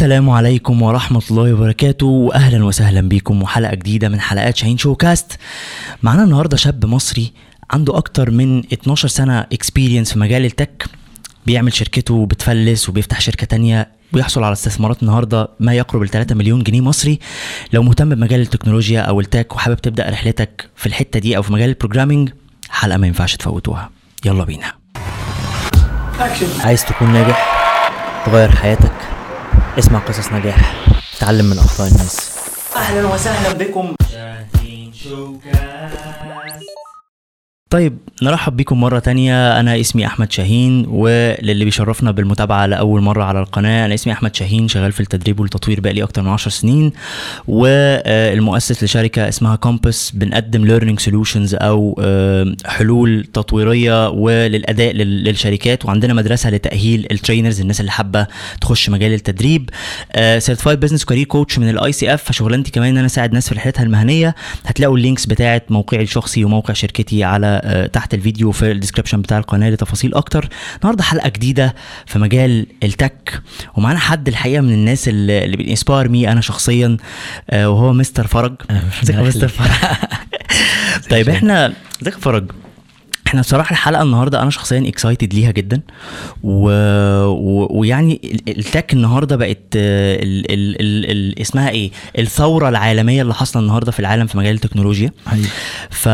السلام عليكم ورحمة الله وبركاته وأهلا وسهلا بكم وحلقة جديدة من حلقات شاهين شو كاست معانا النهاردة شاب مصري عنده أكتر من 12 سنة experience في مجال ال tech بيعمل شركته بتفلس وبيفتح شركة تانية ويحصل على استثمارات النهارده ما يقرب ال 3 مليون جنيه مصري. لو مهتم بمجال التكنولوجيا أو ال tech وحابب تبدأ رحلتك في الحتة دي أو في مجال ال programming حلقة ما ينفعش تفوتوها. يلا بينا. عايز تكون ناجح تغير حياتك اسمع قصص نجاح تعلم من أخطاء الناس. أهلا وسهلا بكم. شاهين شوكاست طيب نرحب بكم مرة تانية. أنا اسمي أحمد شاهين وللي بيشرفنا بالمتابعة لأول مرة على القناة أنا اسمي أحمد شاهين شغال في التدريب والتطوير بقالي أكتر من 10 سنين والمؤسس لشركة اسمها كومبس بنقدم learning solutions أو آه، حلول تطويرية وللأداء لل- للشركات وعندنا مدرسة لتأهيل ال trainers الناس اللي حابة تخش مجال التدريب. certified business career coach من ال ICF فشغلانتي كمان إن أنا أساعد ناس في رحلتها المهنية. هتلاقوا ال links بتاعه موقعي الشخصي وموقع شركتي على آه، تحت الفيديو في ال description بتاع القناة لتفاصيل أكتر. النهارده حلقة جديدة في مجال ال tech ومعانا حد الحقيقة من الناس اللي اللي ب inspire me أنا شخصيا آه، وهو مستر فرج. ازيك مستر فرج. طيب إحنا ازيك فرج. إحنا بصراحة الحلقة النهارده أنا شخصيا excited ليها جدا. و... و... ويعني ال- التك النهارده بقت ال... ال... ال... ال... اسمها إيه؟ الثورة العالمية اللي حاصلة النهارده في العالم في مجال التكنولوجيا. ف...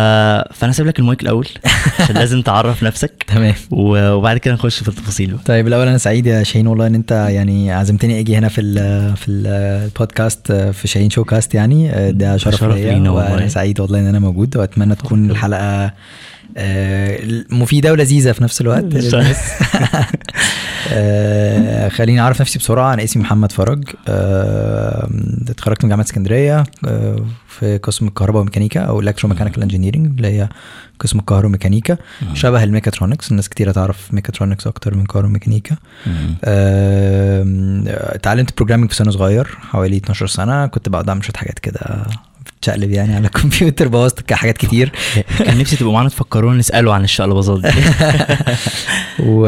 فأنا سيب لك المايك الأول عشان لازم تعرف نفسك. تمام. و... وبعد كده نخش في التفاصيل بقى. طيب الأول أنا سعيد يا شاهين والله إن أنت يعني عزمتني أجي هنا في ال في ال- البودكاست في شاهين شو كاست يعني. ده شرف, شرف ليا لينا. وأنا سعيد والله إن أنا موجود. وأتمنى تكون الحلقة مفيده ولذيذه في نفس الوقت. للناس. آه، خليني أعرف نفسي بسرعة أنا اسمي محمد فرج. آه، اتخرجت من جامعة اسكندرية آه، في قسم الكهرباء والميكانيكا أو electromechanical engineering اللي هي قسم الكهرباء والميكانيكا شبه الميكاترونكس الناس كتيرة تعرف ميكاترونكس أكتر من كهرباء وميكانيكا. اتعلمت programming في سن صغير حوالي 12 سنة. كنت بقعد أعمل شوية حاجات كده. بتشقلب يعني على الكمبيوتر بوظت حاجات كتير. كان نفسي تبقوا معانا تفكرونا نساله عن الشقلباظات دي. و...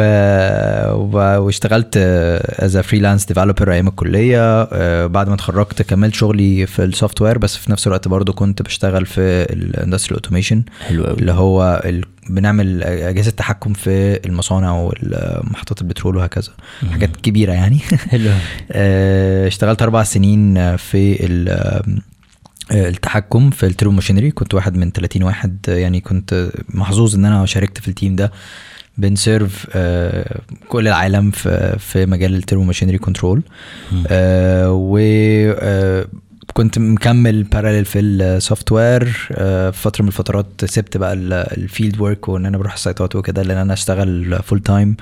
و... واشتغلت as freelance developer أيام الكلية. آه، بعد ما اتخرجت كملت شغلي في ال software بس في نفس الوقت برضو كنت بشتغل في ال industrial automation حلو قوي اللي هو ال... بنعمل أجهزة تحكم في المصانع ومحطات البترول وهكذا. حاجات كبيرة يعني. حلو. آه، اشتغلت أربع سنين في ال- التحكم في ال turbomachinery. كنت واحد من 30 واحد آه، يعني كنت محظوظ إن أنا شاركت في ال team ده. بن serve آه، كل العالم في في مجال ال turbomachinery control. و آه، كنت مكمل parallel في ال software في فترة من الفترات سبت بقى ال field work وإن أنا بروح السايتات وكده لأن أنا أشتغل full time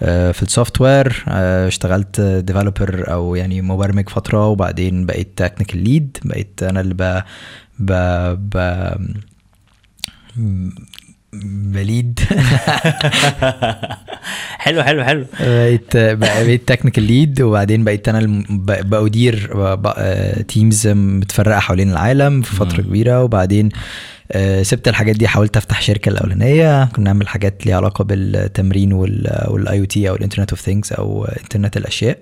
في ال software اشتغلت developer أو يعني مبرمج فترة وبعدين بقيت technical lead بقيت أنا اللي ب ب ب ب lead حلو حلو حلو بقيت بقيت technical lead وبعدين بقيت أنا بأدير teams متفرقة حوالين العالم في فترة. كبيرة وبعدين آه، سبت الحاجات دي حاولت أفتح شركة الأولانية. كنا نعمل حاجات ليها علاقة بالتمرين وال IoT أو ال internet of things أو انترنت الأشياء.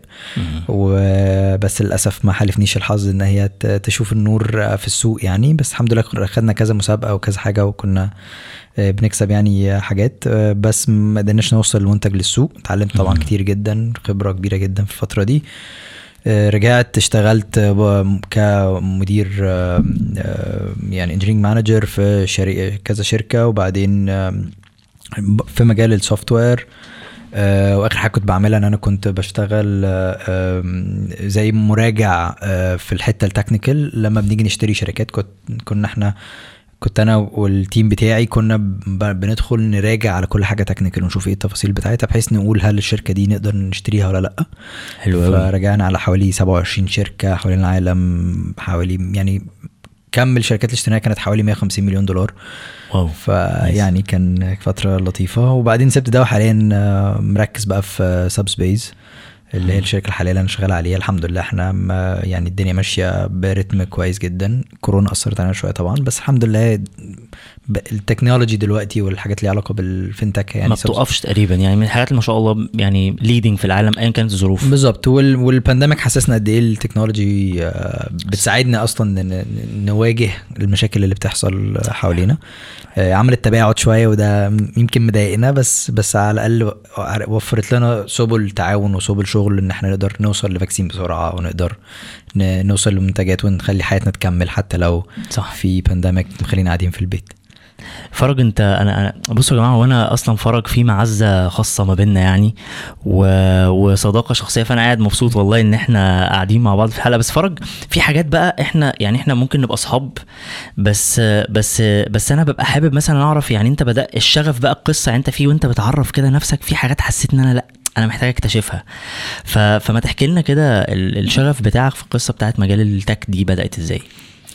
وبس للأسف ما حالفنيش الحظ إن هي تشوف النور في السوق يعني. بس الحمد لله خدنا كذا مسابقة وكذا حاجة وكنا آه، بنكسب يعني حاجات. آه، بس ما قدرناش نوصل المنتج للسوق. اتعلمت طبعا. كتير جدا خبرة كبيرة جدا في الفترة دي. آه، رجعت اشتغلت كمدير يعني engineering manager في شركه كذا شركة وبعدين في مجال ال software آه، وآخر حاجة كنت بعملها إن أنا كنت بشتغل آه، زي مراجع آه، في الحتة ال technical لما بنيجي نشتري شركات كنت كنا إحنا كنت أنا وال team بتاعي كنا بندخل نراجع على كل حاجة technical ونشوف إيه التفاصيل بتاعتها بحيث نقول هل الشركة دي نقدر نشتريها ولا لأ. حلو فرجعنا على حوالي 27 شركة حوالين العالم حوالي يعني كم الشركات اللي اشتريناها كانت حوالي 150 مليون دولار. wow. فيعني كان فترة لطيفة. وبعدين سبت ده وحاليا آه، مركز بقى في سب space. اللي هي الشركة الحالية اللي أنا شغال عليها الحمد لله إحنا ما يعني الدنيا ماشية برتم كويس جدا. كورونا أثرت علينا شوية طبعا بس الحمد لله ال technology دلوقتي والحاجات اللي علاقة بال fintech يعني ما بتوقفش تقريبا. يعني من الحاجات اللي ما شاء الله يعني leading في العالم ايا كانت الظروف. بالظبط. وال- وال pandemic حسسنا قد إيه ال technology آه، بتساعدنا أصلا نواجه المشاكل اللي بتحصل حوالينا. آه، عملت تباعد شوية وده يمكن مضايقنا بس بس على الأقل وفرت لنا سبل تعاون وسبل شغل إن إحنا نقدر نوصل ل vaccine بسرعة ونقدر نوصل لمنتجات ونخلي حياتنا تكمل حتى لو صح. في pandemic مخلينا قاعدين في البيت. فرج انت أنا أنا بصوا يا جماعة وأنا أصلا فرج في معزة خاصة ما بيننا يعني و... وصداقة شخصية فأنا قاعد مبسوط والله إن إحنا قاعدين مع بعض في الحلقة بس فرج في حاجات بقى إحنا يعني إحنا ممكن نبقى اصحاب بس بس بس أنا ببقى حابب مثلا أعرف يعني أنت بدأ الشغف بقى القصة يعني أنت فيه وأنت بتعرف كده نفسك في حاجات حسيت إن أنا لأ. أنا محتاج أكتشفها. فما تحكي لنا كده ال- الشغف بتاعك في القصة بتاعت مجال ال tech دي بدأت إزاي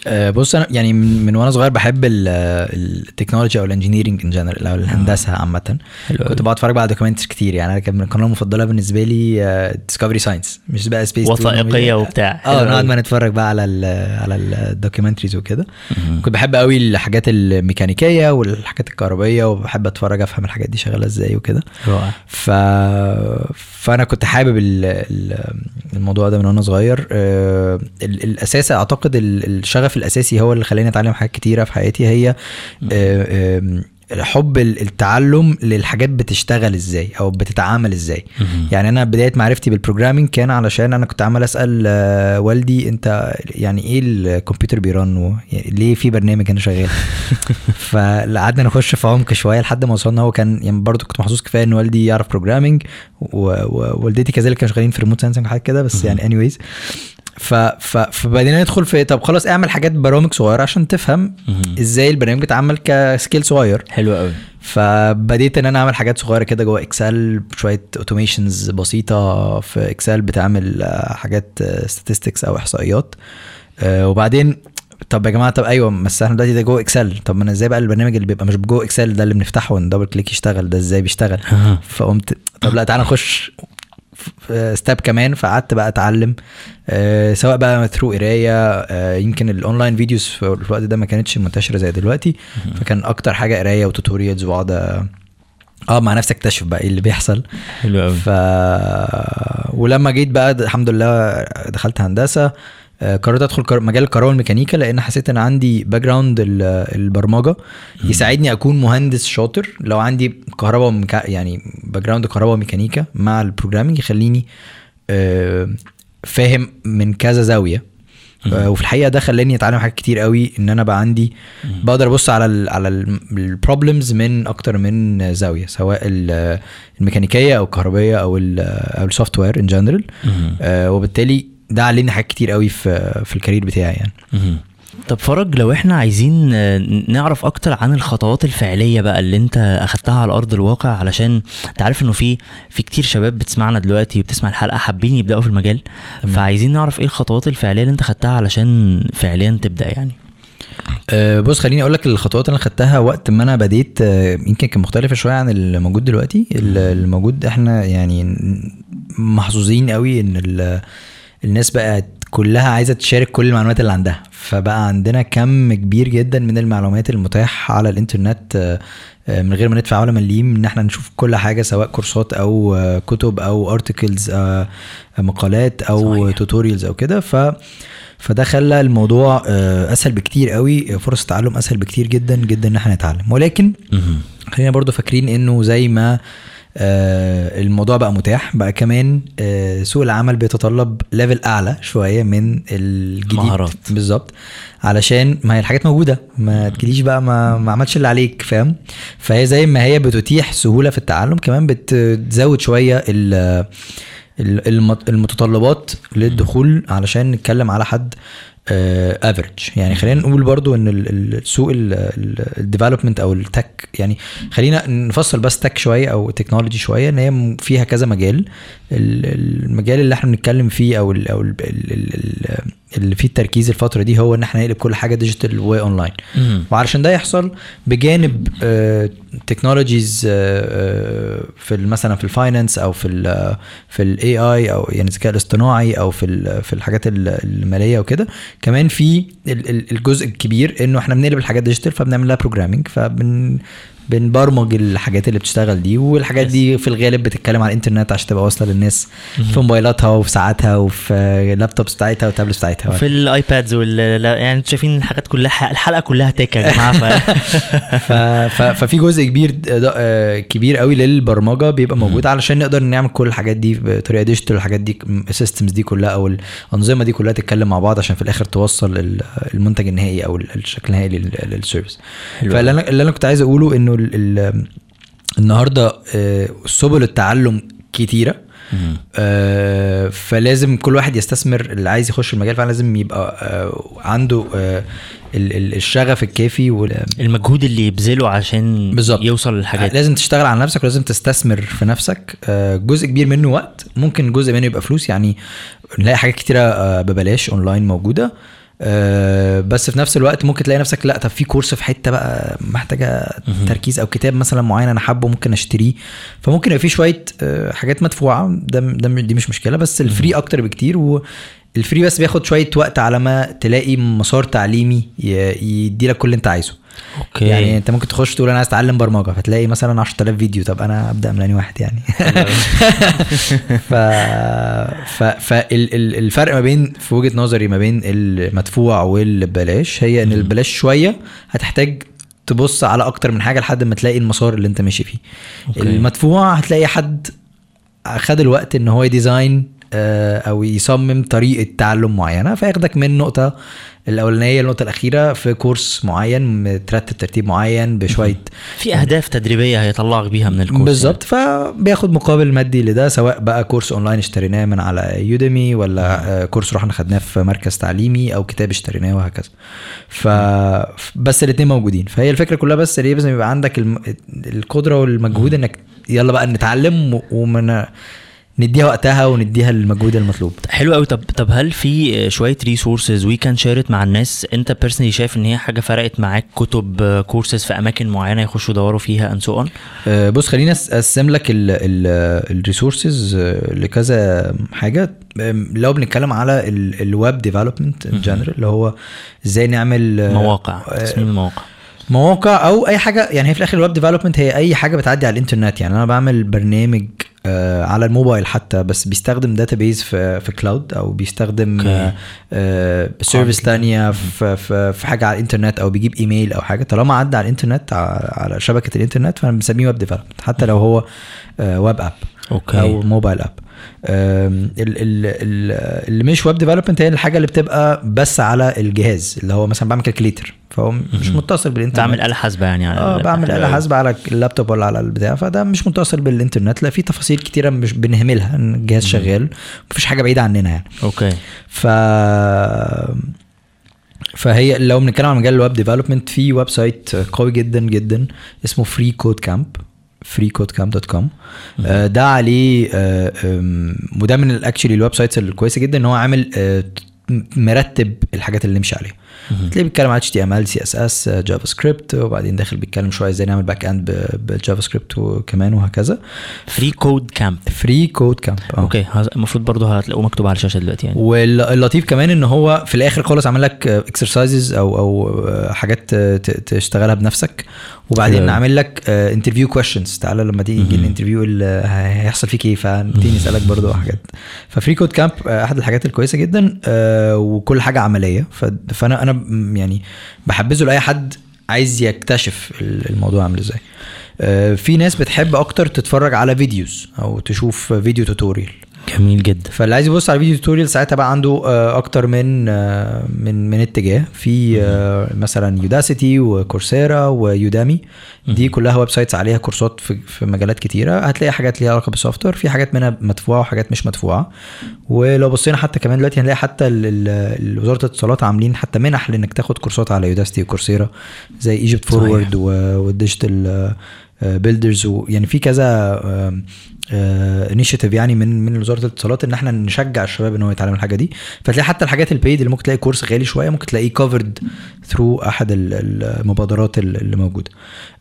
بص أنا يعني من, من وأنا صغير بحب ال technology أو ال engineering in general أو الهندسة عامة. كنت. بقعد أتفرج بقى على documentaries كتير. يعني أنا كان من القناه المفضلة بالنسبة لي Discovery Science مش بقى space وثائقية وبتاع. آه نقعد. بقى نتفرج بقى على ال على ال documentaries وكده. كنت بحب قوي الحاجات الميكانيكية والحاجات الكهربائية وبحب أتفرج أفهم الحاجات دي شغالة إزاي وكده. رائع. ف... فأنا كنت حابب ال... ال- الموضوع ده من وأنا صغير. آه، ال... الأساس أعتقد ال- الشغف الأساسي هو اللي خلاني أتعلم حاجات كتيرة في حياتي هي آه، حب ال- التعلم للحاجات بتشتغل إزاي أو بتتعامل إزاي. يعني أنا بداية معرفتي بال programming كان علشان أنا كنت عمال أسأل آه، والدي أنت يعني إيه الكمبيوتر بي run يعني ليه في برنامج هنا شغال؟ فقعدنا نخش في عمق شوية لحد ما وصلنا هو كان يعني برضو كنت محظوظ كفاية إن والدي يعرف programming ووالدتي كذلك كانوا شغالين في remote sensing وحاجات كده بس يعني anyway ف ف فبدينا ندخل في طب خلاص اعمل حاجات برامج صغيرة عشان تفهم إزاي البرنامج بيتعمل ك scale صغير. حلو قوي. فبديت إن أنا أعمل حاجات صغيرة كده جوه Excel شوية automations بسيطة في Excel بتعمل آه، حاجات statistics أو إحصائيات. آه، وبعدين طب يا جماعة طب أيوه بس إحنا دلوقتي ده جوه Excel. طب ما أنا إزاي بقى البرنامج اللي بيبقى مش جوه Excel ده اللي بنفتحه ون double click يشتغل ده إزاي بيشتغل؟ فقمت طب لا تعالى نخش. step كمان فقعدت بقى أتعلم. آه، سواء بقى through قراية آه، يمكن ال online videos في الوقت ده ما كانتش منتشرة زي دلوقتي. فكان أكتر حاجة قراية و tutorials وأقعد آه مع نفسي أكتشف بقى إيه اللي بيحصل. حلو قوي ف ولما جيت بقى الحمد لله دخلت هندسة. آه، قررت أدخل مجال الكهرباء والميكانيكا لأن حسيت إن عندي background البرمجة يساعدني أكون مهندس شاطر. لو عندي كهرباء. يعني background كهرباء وميكانيكا مع ال programming يخليني آه، فاهم من كذا زاوية. آه، وفي الحقيقة ده خلاني أتعلم حاجات كتير قوي إن أنا بقى عندي بقدر أبص على ال على ال problems من أكتر من زاوية سواء ال- الميكانيكية أو الكهربائية أو ال أو ال software in general وبالتالي ده علمني حاجات كتير قوي في في ال career بتاعي يعني. طب فرج لو إحنا عايزين آه، نعرف أكتر عن الخطوات الفعلية بقى اللي انت اخدتها على أرض الواقع علشان انت عارف انه في في كتير شباب بتسمعنا دلوقتي وبتسمع الحلقة حابين يبدأوا في المجال. فعايزين نعرف إيه الخطوات الفعلية اللي انت خدتها علشان فعليا تبدأ يعني. أه، بص خليني أقول لك الخطوات اللي أنا خدتها وقت ما أنا بديت أه، يمكن كان مختلفة شوية عن الموجود دلوقتي. ال- الموجود إحنا يعني محظوظين قوي إن الناس بقت كلها عايزة تشارك كل المعلومات اللي عندها. فبقى عندنا كم كبير جدا من المعلومات المتاحة على الإنترنت أه، أه، من غير ما ندفع ولا مليم إن إحنا نشوف كل حاجة سواء كورسات أو أه، كتب أو articles مقالات أو. tutorials أو كده. ف فده خلى الموضوع آه، أسهل بكتير قوي فرص التعلم أسهل بكتير جدا جدا إن إحنا نتعلم. ولكن خلينا برضو فاكرين إنه زي ما آه، الموضوع بقى متاح. بقى كمان آه، سوق العمل بيتطلب level أعلى شوية من الجديد. مهارات. بالظبط. علشان ما هي الحاجات موجودة. ما تجيليش بقى ما, ما عملتش اللي عليك فاهم؟ فهي زي ما هي بتتيح سهولة في التعلم كمان بتزود شوية ال ال- المت- المتطلبات للدخول. علشان نتكلم على حد average يعني خلينا نقول برضو إن ال- ال- السوق ال development أو ال tech يعني خلينا نفصل بس tech شوية أو تكنولوجي شوية إن هي فيها كذا مجال. ال- المجال اللي إحنا بنتكلم فيه أو ال أو ال ال ال اللي فيه التركيز الفترة دي هو إن إحنا نقلب كل حاجة digital و online وعلشان ده يحصل بجانب آه، technologies في ال- مثلا في ال finance أو في ال في ال AI أو يعني الذكاء الاصطناعي أو في في الحاجات ال- المالية وكده كمان في ال- ال- الجزء الكبير إنه إحنا بنقلب الحاجات digital فبنعمل لها programming فبن بنبرمج الحاجات اللي بتشتغل دي والحاجات دي في الغالب بتتكلم على الإنترنت عشان تبقى واصلة للناس في موبايلاتها وفي ساعاتها وفي ال laptops بتاعتها وال tablets بتاعتها. في ال iPads وال يعني أنتوا شايفين الحاجات كلها الحلقة كلها tech يا جماعة. ف... ف... ف... ففي جزء كبير آه، كبير قوي للبرمجة بيبقى موجود علشان نقدر نعمل كل الحاجات دي بطريقة digital الحاجات دي ال systems دي كلها أو الأنظمة دي كلها تتكلم مع بعض عشان في الآخر توصل ال- المنتج النهائي أو ال- الشكل النهائي لل- لل service فاللي أنا اللي أنا كنت عايز أقوله إنه ال... ال... النهارده آه، سبل التعلم كتيرة. آه، فلازم كل واحد يستثمر اللي عايز يخش المجال فعلا لازم يبقى آه، عنده آه، ال- ال- الشغف الكافي وال- المجهود اللي يبذله عشان بالظبط. يوصل للحاجات لازم تشتغل على نفسك ولازم تستثمر في نفسك آه، جزء كبير منه وقت ممكن جزء منه يبقى فلوس يعني نلاقي حاجات كتيرة آه، ببلاش أونلاين موجودة آه، بس في نفس الوقت ممكن تلاقي نفسك لا طب في كورس في حتة بقى محتاجة تركيز أو كتاب مثلا معين أنا حابه ممكن أشتريه. فممكن يبقى في شوية آه، حاجات مدفوعة ده ده دي مش مشكلة بس ال free أكتر بكتير. وال free بس بياخد شوية وقت على ما تلاقي مسار تعليمي يدي لك كل اللي أنت عايزه. okay. يعني انت ممكن تخش تقول أنا عايز اتعلم برمجة فتلاقي مثلا 10000 فيديو طب أنا أبدأ من واحد يعني. ف ف فالفرق ما بين في وجهة نظري ما بين المدفوع والبلاش هي إن البلاش شوية هتحتاج تبص على أكتر من حاجة لحد ما تلاقي المسار اللي أنت ماشي فيه. okay. المدفوع هتلاقي حد خد الوقت إن هو ي design آه، أو يصمم طريقة تعلم معينة فياخدك من النقطه الأولانية للنقطه الأخيرة في كورس معين مترتب ترتيب معين بشوية في أهداف تدريبية هيطلعك بيها من الكورس بالظبط فبياخد مقابل مادي لده سواء بقى كورس أونلاين اشتريناه من على Udemy ولا آه، كورس رحنا خدناه في مركز تعليمي أو كتاب اشتريناه وهكذا ف بس الاثنين موجودين فهي الفكرة كلها بس ليه لازم يبقى عندك. القدرة والمجهود إنك يلا بقى نتعلم ومن نديها وقتها ونديها المجهود المطلوب. حلو قوي. طب طب هل في شوية resources we can share it مع الناس؟ انت personally شايف ان هي حاجة فرقت معاك؟ كتب كورسز في أماكن معينة يخشوا يدوروا فيها and so on آه، بص خليني أقسم لك ال resources حاجة حاجة. آم، لو بنتكلم على ال web development in general اللي هو إزاي نعمل آه، مواقع آه، تصميم المواقع. مواقع أو أي حاجة. يعني هي في الآخر ال web development هي أي حاجة بتعدي على الإنترنت. يعني أنا بعمل برنامج آه، على الموبايل حتى بس بيستخدم database في في cloud أو بيستخدم. service تانية في, في, في حاجة على الإنترنت أو بيجيب ايميل أو حاجة. طالما عدى على الإنترنت على, شبكة الإنترنت فأنا بسميه web development حتى لو هو web app okay. أو mobile app ال- ال- ال- اللي مش web development هي الحاجة اللي بتبقى بس على الجهاز اللي هو مثلا بعمل calculator فهو مش متصل بالإنترنت. بعمل آلة حاسبة يعني على آه بعمل آلة حاسبة على اللابتوب ولا على البتاع فده مش متصل بالإنترنت لا في تفاصيل كتيرة مش بنهملها إن الجهاز شغال مفيش حاجة بعيدة عننا يعني. okay. ف فهي لو بنتكلم عن مجال ال web development في website قوي جدا جدا اسمه freeCodeCamp freecodecamp.com آه، ده عليه آه، وده من ال actually ال websites الكويسة جدا إن هو عامل آه، مرتب الحاجات اللي نمشي عليها. تلاقيه بيتكلم على HTML CSS JavaScript وبعدين داخل بيتكلم شوية إزاي نعمل backend بال JavaScript وكمان وهكذا. فري كود كامب فري كود كامب أوكي المفروض برضه هتلاقوه مكتوب على الشاشة دلوقتي يعني. واللطيف كمان إن هو في الآخر خالص عامل لك exercises أو أو آه، حاجات تشتغلها بنفسك. وبعدين. عامل لك interview questions تعالى لما تيجي ال interview اللي هيحصل فيك إيه فنبتدي نسألك برضو حاجات. ف freeCodeCamp أحد الحاجات الكويسة جدا آه، وكل حاجة عملية. ف- فانا يعني بحبذه لأي حد عايز يكتشف ال- الموضوع عامل إزاي. آه، في ناس بتحب أكتر تتفرج على videos أو تشوف video tutorial جميل جدا. فاللي عايز يبص على video tutorial ساعتها بقى عنده آه، أكتر من آه، من من اتجاه. في آه، مثلا Udacity و Coursera و Udemy دي كلها websites عليها كورسات في, في مجالات كتيرة. هتلاقي حاجات ليها علاقة بال software في حاجات منها مدفوعة وحاجات مش مدفوعة. ولو بصينا حتى كمان دلوقتي هنلاقي حتى وزارة الاتصالات عاملين حتى منح لانك تاخد كورسات على Udacity و Coursera زي Egypt. Forward وال Digital Builders ويعني في كذا initiative يعني من من وزارة الاتصالات إن إحنا نشجع الشباب إن هو يتعلم الحاجة دي. فتلاقي حتى الحاجات ال paid اللي ممكن تلاقي course غالي شوية ممكن تلاقيه كفرد through أحد ال- المبادرات ال- اللي موجوده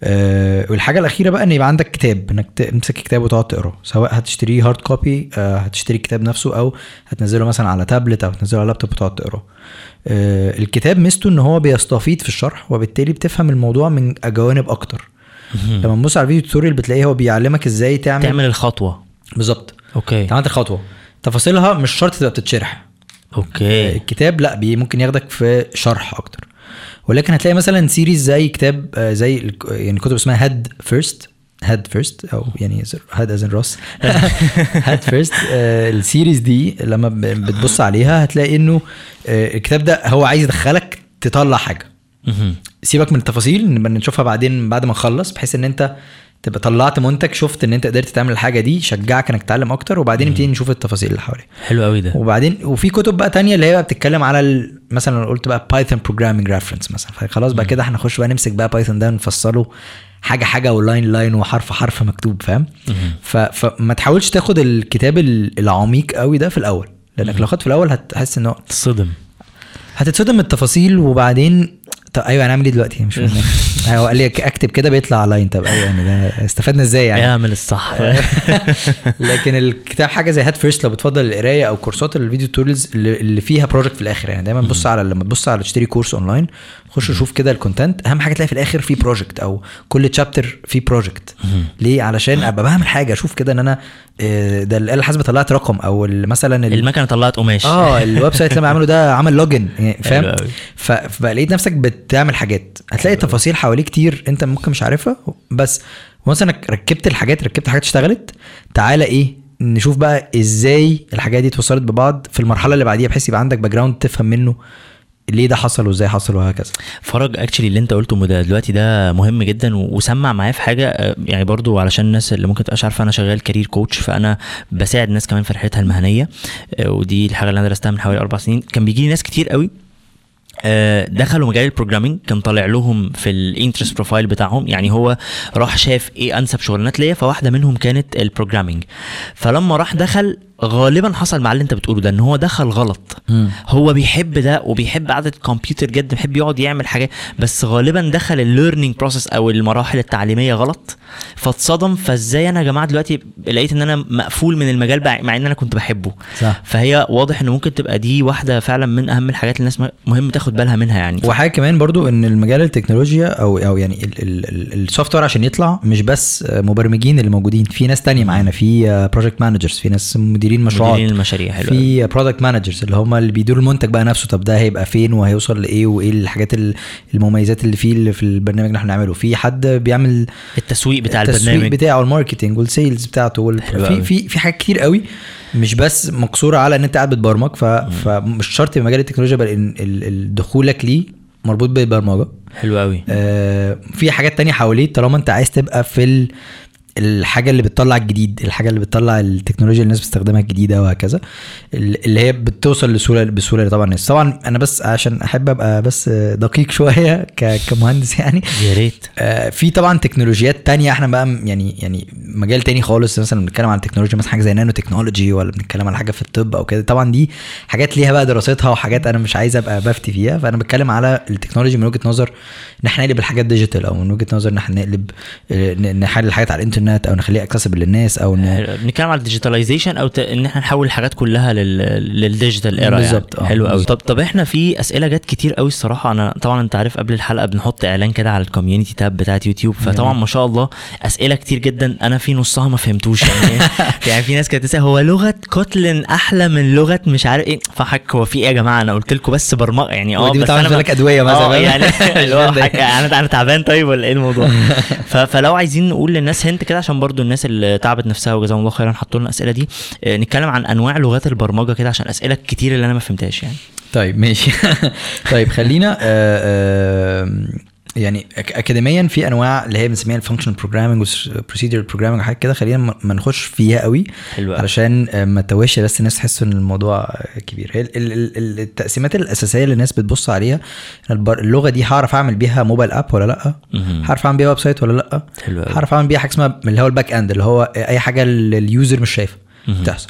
آه، والحاجة الأخيرة بقى إن يبقى عندك كتاب إنك تمسك كتاب وتقعد تقرأه. سواء هتشتريه hard copy هتشتري الكتاب نفسه أو هتنزله مثلا على تابلت أو هتنزله على لابتوب وتقعد تقرأه. آه، الكتاب ميزته إن هو بيستفيض في الشرح وبالتالي بتفهم الموضوع من جوانب أكتر. لما تبص على ال video tutorial بتلاقيه هو بيعلمك إزاي تعمل, تعمل الخطوة. بالظبط. okay. أنت عملت الخطوة. تفاصيلها مش شرط تبقى بتتشرح. okay. الكتاب لا بي ممكن ياخدك في شرح أكتر. ولكن هتلاقي مثلا series زي كتاب آه، زي يعني كتب اسمها Head First Head First أو يعني head از راس Head First ال series دي لما بتبص عليها هتلاقي إنه آه، الكتاب ده هو عايز يدخلك تطلع حاجة. سيبك من التفاصيل نبقى نشوفها بعدين بعد ما نخلص بحيث إن أنت تبقى طلعت منتج شفت إن أنت قدرت تعمل الحاجة دي شجعك إنك تتعلم أكتر وبعدين نبتدي نشوف التفاصيل اللي حواليها. حلو قوي ده. وبعدين وفي كتب بقى تانية اللي هي بقى بتتكلم على. مثلا قلت بقى Python programming reference مثلا. فخلاص بقى كده هنخش بقى نمسك بقى Python ده نفصله حاجة حاجة و line line وحرف حرف مكتوب فاهم. فما تحاولش تاخد الكتاب ال- العميق قوي ده في الأول لأنك لو خدت في الأول هتحس إنه تصدم هتتصدم التفاصيل وبعدين طب أيوه هنعمل إيه دلوقتي؟ مش فاهم. هو قال لي أكتب كده بيطلع line طب أيوه يعني ده استفدنا إزاي يعني؟ اعمل الصح. لكن الكتاب حاجة زي Head First لو بتفضل القراية أو كورسات ال video tutorials اللي اللي فيها project في الآخر يعني. دايما بص على لما تبص على تشتري course online خش شوف كده ال content أهم حاجة تلاقي في الآخر في project أو كل chapter في project ليه؟ علشان أبقى بعمل حاجة أشوف كده إن أنا آه، ده الاله الحاسبه طلعت رقم أو مثلا ال- المكنة طلعت قماش. آه ال website اللي أنا بعمله ده عمل login يعني فاهم؟ حلو أوي. ف- فبقى لقيت نفسك بتعمل حاجات. هتلاقي تفاصيل حواليك كتير انت ممكن مش عارفها. بس once انك ركبت الحاجات ركبت الحاجات اشتغلت تعالى إيه نشوف بقى إزاي الحاجات دي اتوصلت ببعض في المرحلة اللي بعديها بحيث يبقى عندك background تفهم منه ليه ده حصل وازاي حصل وهكذا. فرج actually اللي انت قلته ده دلوقتي ده مهم جدا وسمع معايا في حاجة آه، يعني برضو علشان الناس اللي ممكن تبقاش عارفة أنا شغال career coach فأنا بساعد الناس كمان في رحلتها المهنية آه، ودي الحاجة اللي أنا درستها من حوالي أربع سنين. كان بيجي لي ناس كتير قوي دخلوا مجال ال programming كان طالع لهم في ال interest profile بتاعهم. يعني هو راح شاف إيه أنسب شغلانات ليا فواحدة منهم كانت ال programming. فلما راح دخل غالبا حصل مع اللي انت بتقوله ده إن هو دخل غلط. هو بيحب ده وبيحب قعدة الكمبيوتر جدا بيحب يقعد يعمل حاجات بس غالبا دخل ال learning process أو المراحل التعليمية غلط. فاتصدم فإزاي أنا يا جماعة دلوقتي لقيت إن أنا مقفول من المجال مع إن أنا كنت بحبه؟ صح. فهي واضح إن ممكن تبقى دي واحدة فعلا من أهم الحاجات اللي الناس مهم تاخد بالها منها يعني. وحاجة كمان برضو إن المجال التكنولوجيا أو أو يعني ال software عشان يطلع مش بس مبرمجين اللي موجودين في ناس تانية معانا في project managers في ناس مديرين مشروعات مديرين المشاريع حلو. في product managers اللي هم اللي بيديروا المنتج بقى نفسه طب ده هيبقى فين وهيوصل لإيه وإيه الحاجات ال- المميزات اللي فيه اللي في البرنامج اللي إحنا بنعمله. في حد بيعمل التسويق بتاع التسويق البرنامج. بتاعه ال marketing وال sales بتاعته وال... في. في في حاجات كتير قوي مش بس مقصورة على إن أنت قاعد بتبرمج ف... فمش شرط في مجال التكنولوجيا بل إن دخولك ليه مربوط بالبرمجه حلو قوي آه في حاجات تانية حواليه طالما أنت عايز تبقى في ال... الحاجة اللي بتطلع الجديد الحاجة اللي بتطلع التكنولوجيا اللي الناس بتستخدمها الجديدة وهكذا. ال- اللي هي بتوصل لسهوله بسهوله طبعا. الناس طبعا أنا بس عشان أحب أبقى بس دقيق شوية. كمهندس يعني. يا ريت. آه، في طبعا تكنولوجيات تانية إحنا بقى يعني يعني مجال تاني خالص. مثلا بنتكلم عن تكنولوجيا مثلا حاجة زي نانو تكنولوجي ولا بنتكلم على حاجة في الطب أو كده. طبعا دي حاجات ليها بقى دراستها وحاجات أنا مش عايز أبقى بفتي فيها. فأنا بتكلم على ال technology من وجهة نظر إن إحنا نقلب الحاجات digital أو من وجهة نظر إن إحنا نقلب آه، نحل الحاجات على الإنترنت أو نخليها accessible للناس أو ن... بنتكلم على ال digitalization أو ت... إن إحنا نحول الحاجات كلها لل... لل digital era بالظبط، يعني. حلو قوي. طب طب إحنا في أسئلة جت كتير قوي الصراحة. أنا طبعا أنت عارف قبل الحلقة بنحط إعلان كده على ال community tab بتاعت يوتيوب. فطبعا ما شاء الله أسئلة كتير جدا. أنا في نصها ما فهمتوش يعني. يعني في ناس كانت تسأل هو لغة Kotlin أحلى من لغة مش عارف إيه؟ فحد هو في إيه يا جماعة؟ أنا قلت لكم بس برمجة يعني. آه بس أنا لك أدوية مثلا. فاهم؟ يعني اللي هو أنا أنا تعبان طيب ولا إيه الموضوع؟ فلو عايزين نقول للناس hint كده عشان برضو الناس اللي تعبت نفسها وجزاهم الله خيرا حطوا لنا الاسئله دي. آه، نتكلم عن أنواع لغات البرمجة كده عشان أسئلة كتير اللي أنا ما فهمتهاش يعني. طيب ماشي. طيب خلينا آه، آه، يعني أكاديميا في أنواع اللي هي بنسميها ال functional programming وال procedure programming وحاجات كده خلينا ما- نخش فيها قوي حلو. علشان آه، ما توهش بس الناس تحس إن الموضوع كبير هي ال- ال- ال- التقسيمات الأساسية اللي الناس بتبص عليها اللغة دي هعرف أعمل بيها mobile app ولا لأ. هعرف أعمل بيها website ولا لأ حلو. هعرف أعمل بيها حاجة اسمها اللي هو ال back end اللي هو أي حاجة ال user مش شايفها. بتحصل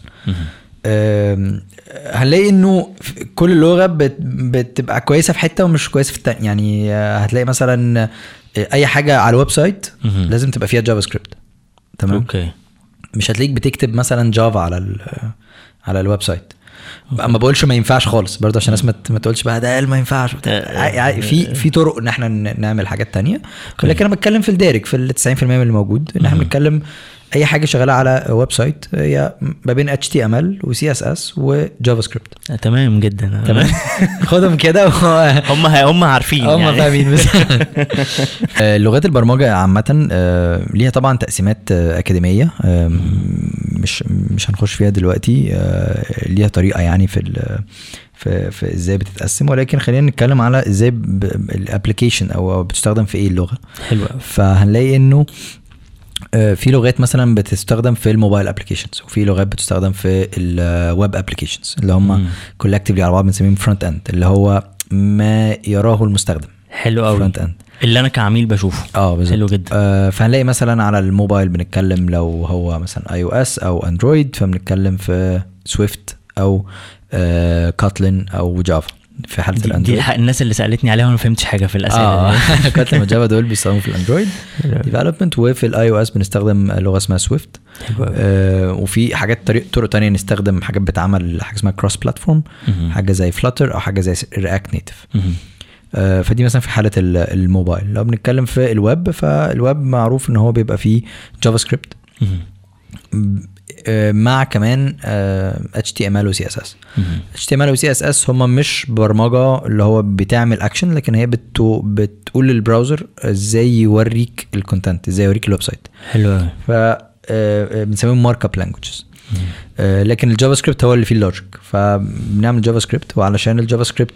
هنلاقي إنه كل لغه بت- بتبقى كويسة في حتة ومش كويسة في التانية. يعني آه، هتلاقي مثلا آه، أي حاجة على ال website. لازم تبقى فيها JavaScript تمام؟ أوكي. مش هتلاقيك بتكتب مثلا Java على ال على ال website. ما بقولش ما ينفعش خالص. برضه عشان الناس ما تقولش بقى ده ما ينفعش. آه، في في طرق إن إحنا نعمل حاجات تانية. لكن أنا بتكلم في الدارج في ال 90% من اللي موجود إن إحنا بنتكلم أي حاجة شغالة على website هي ما بين اتش تي إم إل وسي إس إس وجافا سكريبت. آه، تمام جدا. تمام. خدهم كده هم هم عارفين هم يعني. فاهمين بس. آه، لغات البرمجة عامة آه، ليها طبعا تقسيمات آه، أكاديمية آه، مش مش هنخش فيها دلوقتي آه، ليها طريقة يعني في ال- في في إزاي بتتقسم ولكن خلينا نتكلم على إزاي ال application أو بتستخدم في إيه اللغة. حلو فهنلاقي إنه آه، في لغات مثلا بتستخدم في ال mobile applications وفي لغات بتستخدم في ال web applications اللي. هم collectively على بعض بنسميهم front end اللي هو ما يراه المستخدم. حلو قوي. front end اللي أنا كعميل بشوفه. آه بالظبط. حلو جدا. آه فهنلاقي مثلا على الموبايل بنتكلم لو هو مثلا iOS أو Android فبنتكلم في Swift أو آه Kotlin أو Java في حالة دي, دي ال Android. الحق الناس اللي سألتني عليها وأنا ما فهمتش حاجة في الأسئلة آه. دي. Kotlin و Java دول بيستخدموا في ال Android. development وفي ال iOS بنستخدم لغة اسمها Swift آه وفي حاجات طريق طرق تانية نستخدم حاجات بتعمل حاجة اسمها cross platform. حاجة زي Flutter أو حاجة زي React Native. آه، فدي مثلا في حالة ال- الموبايل. لو بنتكلم في ال web فال web معروف إن هو بيبقى فيه JavaScript مع كمان اتش تي إم إل وسي إس إس. اتش تي إم إل وسي إس إس هم مش برمجة اللي هو بتعمل اكشن لكن هي بتو بتقول لل browser إزاي يوريك ال content إزاي يوريك ال website. حلو قوي ف آه، آه، بنسميهم markup languages لكن ال JavaScript هو اللي فيه ال logic فبنعمل JavaScript وعلشان ال JavaScript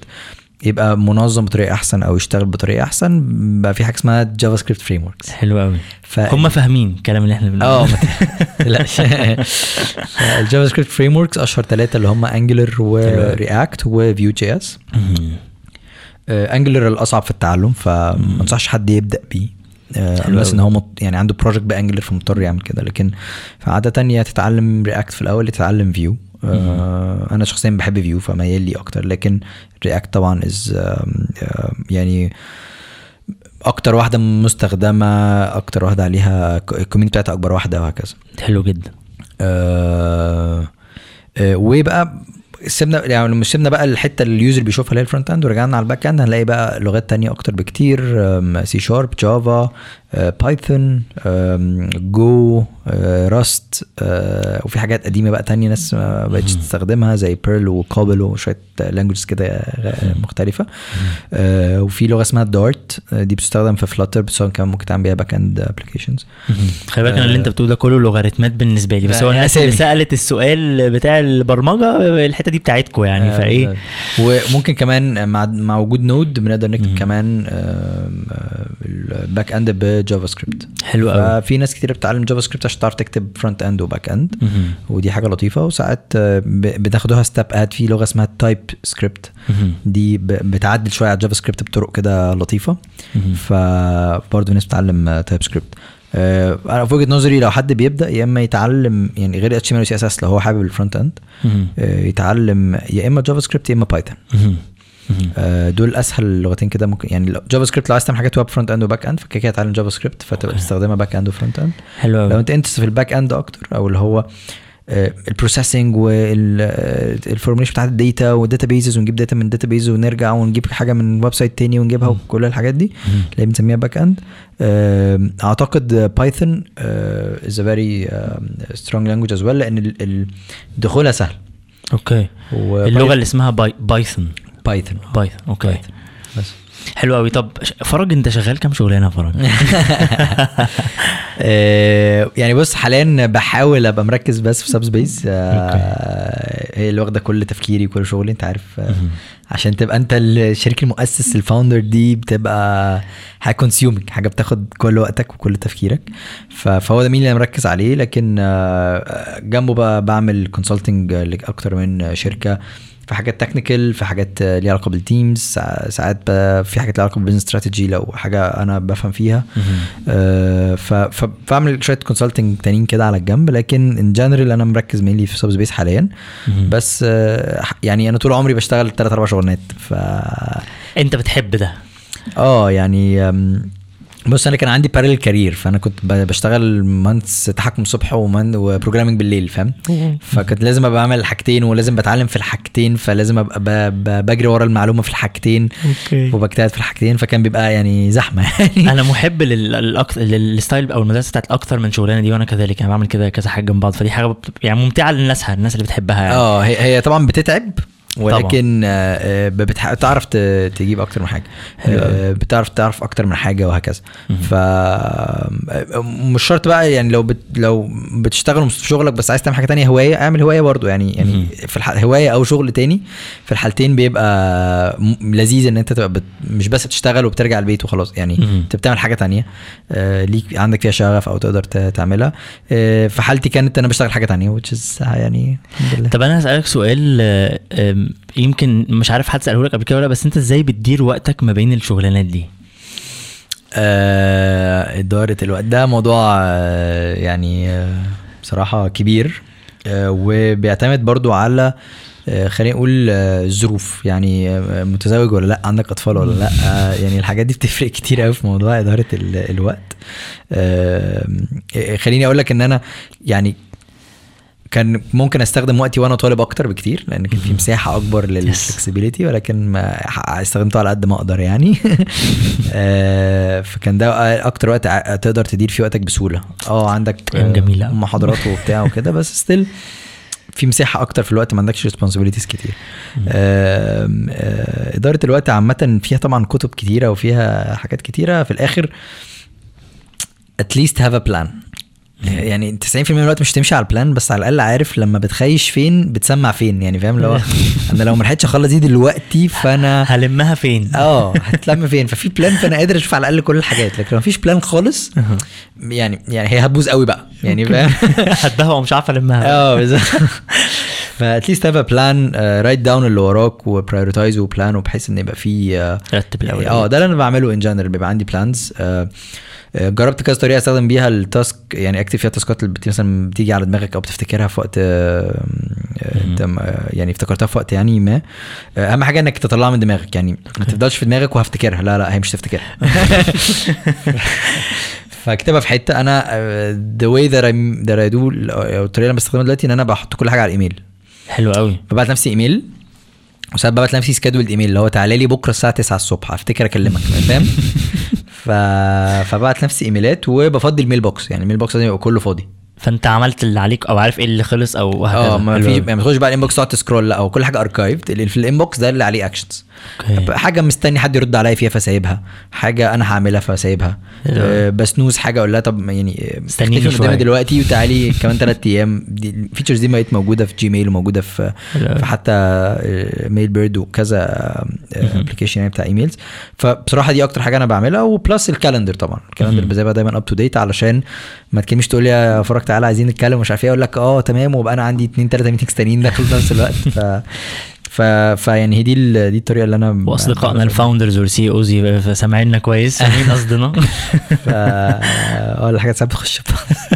يبقى منظم بطريقة أحسن أو يشتغل بطريقة أحسن بقى في حاجة اسمها JavaScript frameworks حلو قوي ف... هم فاهمين الكلام اللي إحنا بنقوله. آه. تقلقش الجافا سكريبت فريم وركس أشهر ثلاثة اللي هم Angular و React و Vue JS. Angular الأصعب في التعلم فما أنصحش حد يبدأ بيه. حلو بس. إن هو مط... يعني عنده project ب Angular فمضطر يعمل كده. لكن فعادة يا تتعلم React في الأول تتعلم Vue آه أنا شخصيا بحب Vue فميال لي أكتر. لكن React طبعا is يعني أكتر واحدة مستخدمة أكتر واحدة عليها ال community بتاعتها أكبر واحدة وهكذا. حلو جدا. آه آه وبقى سيبنا يعني لما سيبنا بقى الحتة اللي ال user بيشوفها اللي هي ال front end ورجعنا على ال back end هنلاقي بقى لغات تانية أكتر بكتير سي شارب جافا بايثون جو راست وفي حاجات قديمة بقى تانية ناس ما بقتش تستخدمها زي Perl و COBOL وشوية languages كده آه، مختلفة آه، وفي لغة اسمها Dart دي بتستخدم في Flutter بتستخدم كمان ممكن تعمل بيها back end applications. خلي بالك أنا اللي أنت بتقوله ده كله لوغاريتمات بالنسبة لي بس هو الناس اللي. سألت السؤال بتاع البرمجة الحتة دي بتاعتكم يعني آه، فإيه وممكن كمان مع مع وجود Node بنقدر نكتب. كمان ال back end ب JavaScript حلو قوي ففي ناس كتير بتتعلم JavaScript عشان تعرف تكتب front end و back end. ودي حاجة لطيفة وساعات آه، بتاخدوها step ahead في لغة اسمها Type سكريبت. دي بتعدل شوية على JavaScript بطرق كده لطيفة. فبرضه ناس بتتعلم TypeScript أنا في وجهة نظري لو حد بيبدأ يا إما يتعلم يعني غير HTML CSS لو هو حابب ال front end. آه، يتعلم يا إما JavaScript يا إما Python. آه، دول أسهل لغتين كده ممكن يعني JavaScript لو عايز تعمل حاجات web front end و back end فكده كده اتعلم JavaScript فتبقى. تستخدمها back end و front end حلو لو أنت انت في ال back end أكتر أو اللي هو ال processing وال formation بتاعت ال data وال databases ونجيب data من database ونرجع ونجيب حاجة من website تاني ونجيبها وكل الحاجات دي. اللي بنسميها back end أعتقد Python is a very strong language as well لأن دخولها سهل. okay. اللغة اللي اسمها Py... Python Python. Python okay. بس. حلو قوي طب فرج أنت شغال كام شغلانة يا فرج؟ آه، يعني بص حاليا بحاول أبقى مركز بس في Subspace هي اللي واخدة كل تفكيري وكل شغلي أنت عارف. آه، عشان تبقى أنت الشريك المؤسس ال founder دي بتبقى حاجة consuming حاجة بتاخد كل وقتك وكل تفكيرك. فهو ده main اللي أنا مركز عليه. لكن آه، جنبه بقى بعمل consulting لأكتر من شركة. في حاجات technical في حاجات آه، ليها علاقة بال teams سا- ساعات في حاجات ليها علاقة بال business strategy لو حاجة أنا بفهم فيها. آه، فبعمل شوية consulting تانيين كده على الجنب لكن in general أنا مركز mainly في Subspace حاليا. بس آه، يعني أنا طول عمري بشتغل ثلاث أربع شغلانات ف أنت بتحب ده؟ آه يعني بص أنا كان عندي parallel career فأنا كنت ب- بشتغل مهندس تحكم الصبح ومن و programming بالليل فاهم؟ فكنت لازم أبقى بعمل الحاجتين ولازم بتعلم في الحاجتين فلازم أبقى بجري ورا المعلومة في الحاجتين وبجتهد في الحاجتين فكان بيبقى يعني زحمة يعني. أنا محب للستايل أو المدرسة بتاعت أكتر من شغلانة دي وأنا كذلك أنا بعمل كده كذا حاجة جنب بعض فدي حاجة يعني ممتعة للناس الناس اللي بتحبها يعني. آه هي, هي طبعا بتتعب ولكن آه، آه، بتح- بتعرف تجيب أكتر من حاجة. آه، بتعرف تعرف أكتر من حاجة وهكذا. ف مش شرط بقى يعني لو بت لو بتشتغل في شغلك بس عايز تعمل حاجة تانية هواية اعمل هواية برضو يعني يعني. في الح... هواية أو شغل تاني في الحالتين بيبقى لذيذ إن أنت تبقى بت... مش بس بتشتغل وبترجع البيت وخلاص يعني. أنت بتعمل حاجة تانية ليك عندك فيها شغف أو تقدر تعملها في حالتي كانت أنا بشتغل حاجة تانية which is يعني الحمد لله طب أنا هسألك سؤال يمكن مش عارف حد ساله لك قبل كده ولا بس انت إزاي بتدير وقتك ما بين الشغلانات دي؟ آه، إدارة الوقت. ده موضوع آه، يعني آه، بصراحة كبير. آه، وبيعتمد برضو على آه، خلينا نقول آه، الظروف يعني آه، متزوج ولا لأ؟ عندك أطفال ولا لأ؟ آه، يعني الحاجات دي بتفرق كتير قوي في موضوع إدارة ال- الوقت. آه، خليني أقول لك إن أنا يعني كان ممكن أستخدم وقتي وأنا طالب أكتر بكتير لأن كان في مساحة أكبر للفلكسبيليتي ولكن ما استخدمته على قد ما أقدر يعني. آه، فكان ده أكتر وقت تقدر تدير فيه وقتك بسهولة. آه عندك أوي. محاضرات وبتاع وكده بس still في مساحة أكتر في الوقت ما عندكش responsibilities كتير. آه، إدارة الوقت عامة فيها طبعا كتب كتيرة وفيها حاجات كتيرة. في الآخر at least have a plan. يعني 90% من الوقت مش تمشي على ال plan بس على الأقل عارف لما بتخيش فين بتسمع فين يعني فاهم؟ هو أنا لو ما لحقتش أخلص دي دلوقتي فأنا هلمها فين؟ آه هتلم فين؟ ففي plan فأنا قادر أشوف على الأقل كل الحاجات لكن لو مفيش plan خالص يعني يعني هي هتبوظ قوي بقى يعني فاهم؟ هتبهوى ومش عارف ألمها. آه بالظبط. ف at least have plan write down اللي وراك و prioritize و plan وبحيث إن يبقى في آه، رتب الأول. آه ده اللي أنا بعمله in general بيبقى عندي plans جربت كذا طريقة أستخدم بيها ال task يعني أكتب فيها ال taskات اللي مثلا بتيجي على دماغك أو بتفتكرها في وقت آه، آه، انت م- آه، يعني افتكرتها في وقت يعني ما. آه، أهم حاجة إنك تطلعها من دماغك يعني ما تفضلش في دماغك وهفتكرها. لا لا هي مش تفتكرها. فاكتبها في حتة. أنا the way that I that I do الطريقة اللي أنا بستخدمها دلوقتي إن أنا بحط كل حاجة على الإيميل. حلو قوي. ببعت نفسي إيميل. وساعات ببعت نفسي schedule email اللي هو تعالى لي بكرة الساعة 9 الصبح افتكر أكلمك فاهم ف... فبعت نفسي emailات وبفضي ال mailbox يعني ال mailbox لازم يبقى كله فاضي. فانت عملت اللي عليك أو عارف إيه اللي خلص أو وهكذا آه ما حلو في قوي. يعني ما تخش بقى ال inbox تقعد ت scroll لا أو كل حاجة archived اللي في ال inbox ده اللي عليه actions okay. حاجة مستني حد يرد عليا فيها فسايبها. حاجة أنا هعملها فسايبها. أه ب snooze حاجة أقول لها طب يعني آه، استنيني قدامي شوية. دلوقتي وتعالي كمان ثلاث أيام. دي ال features دي بقت موجودة في Gmail وموجودة في. في حتى Mailbird وكذا application يعني بتاع emails فبصراحة دي أكتر حاجة أنا بعملها. و plus ال calendar طبعا. ال calendar بسيبها دايما up to date علشان ما تكلمش تقول لي يا فرج تعالى عايزين نتكلم ومش عارف إيه. أقول لك آه تمام وابقى أنا عندي اثنين ثلاثة meetings تانيين داخل في نفس الوقت. ف ف فيعني هي دي ال- دي الطريقة اللي أنا واصدقائنا ال founders وال CEOs سامعيننا كويس فاهمين قصدنا؟ ف آه الحاجات ساعات بتخش.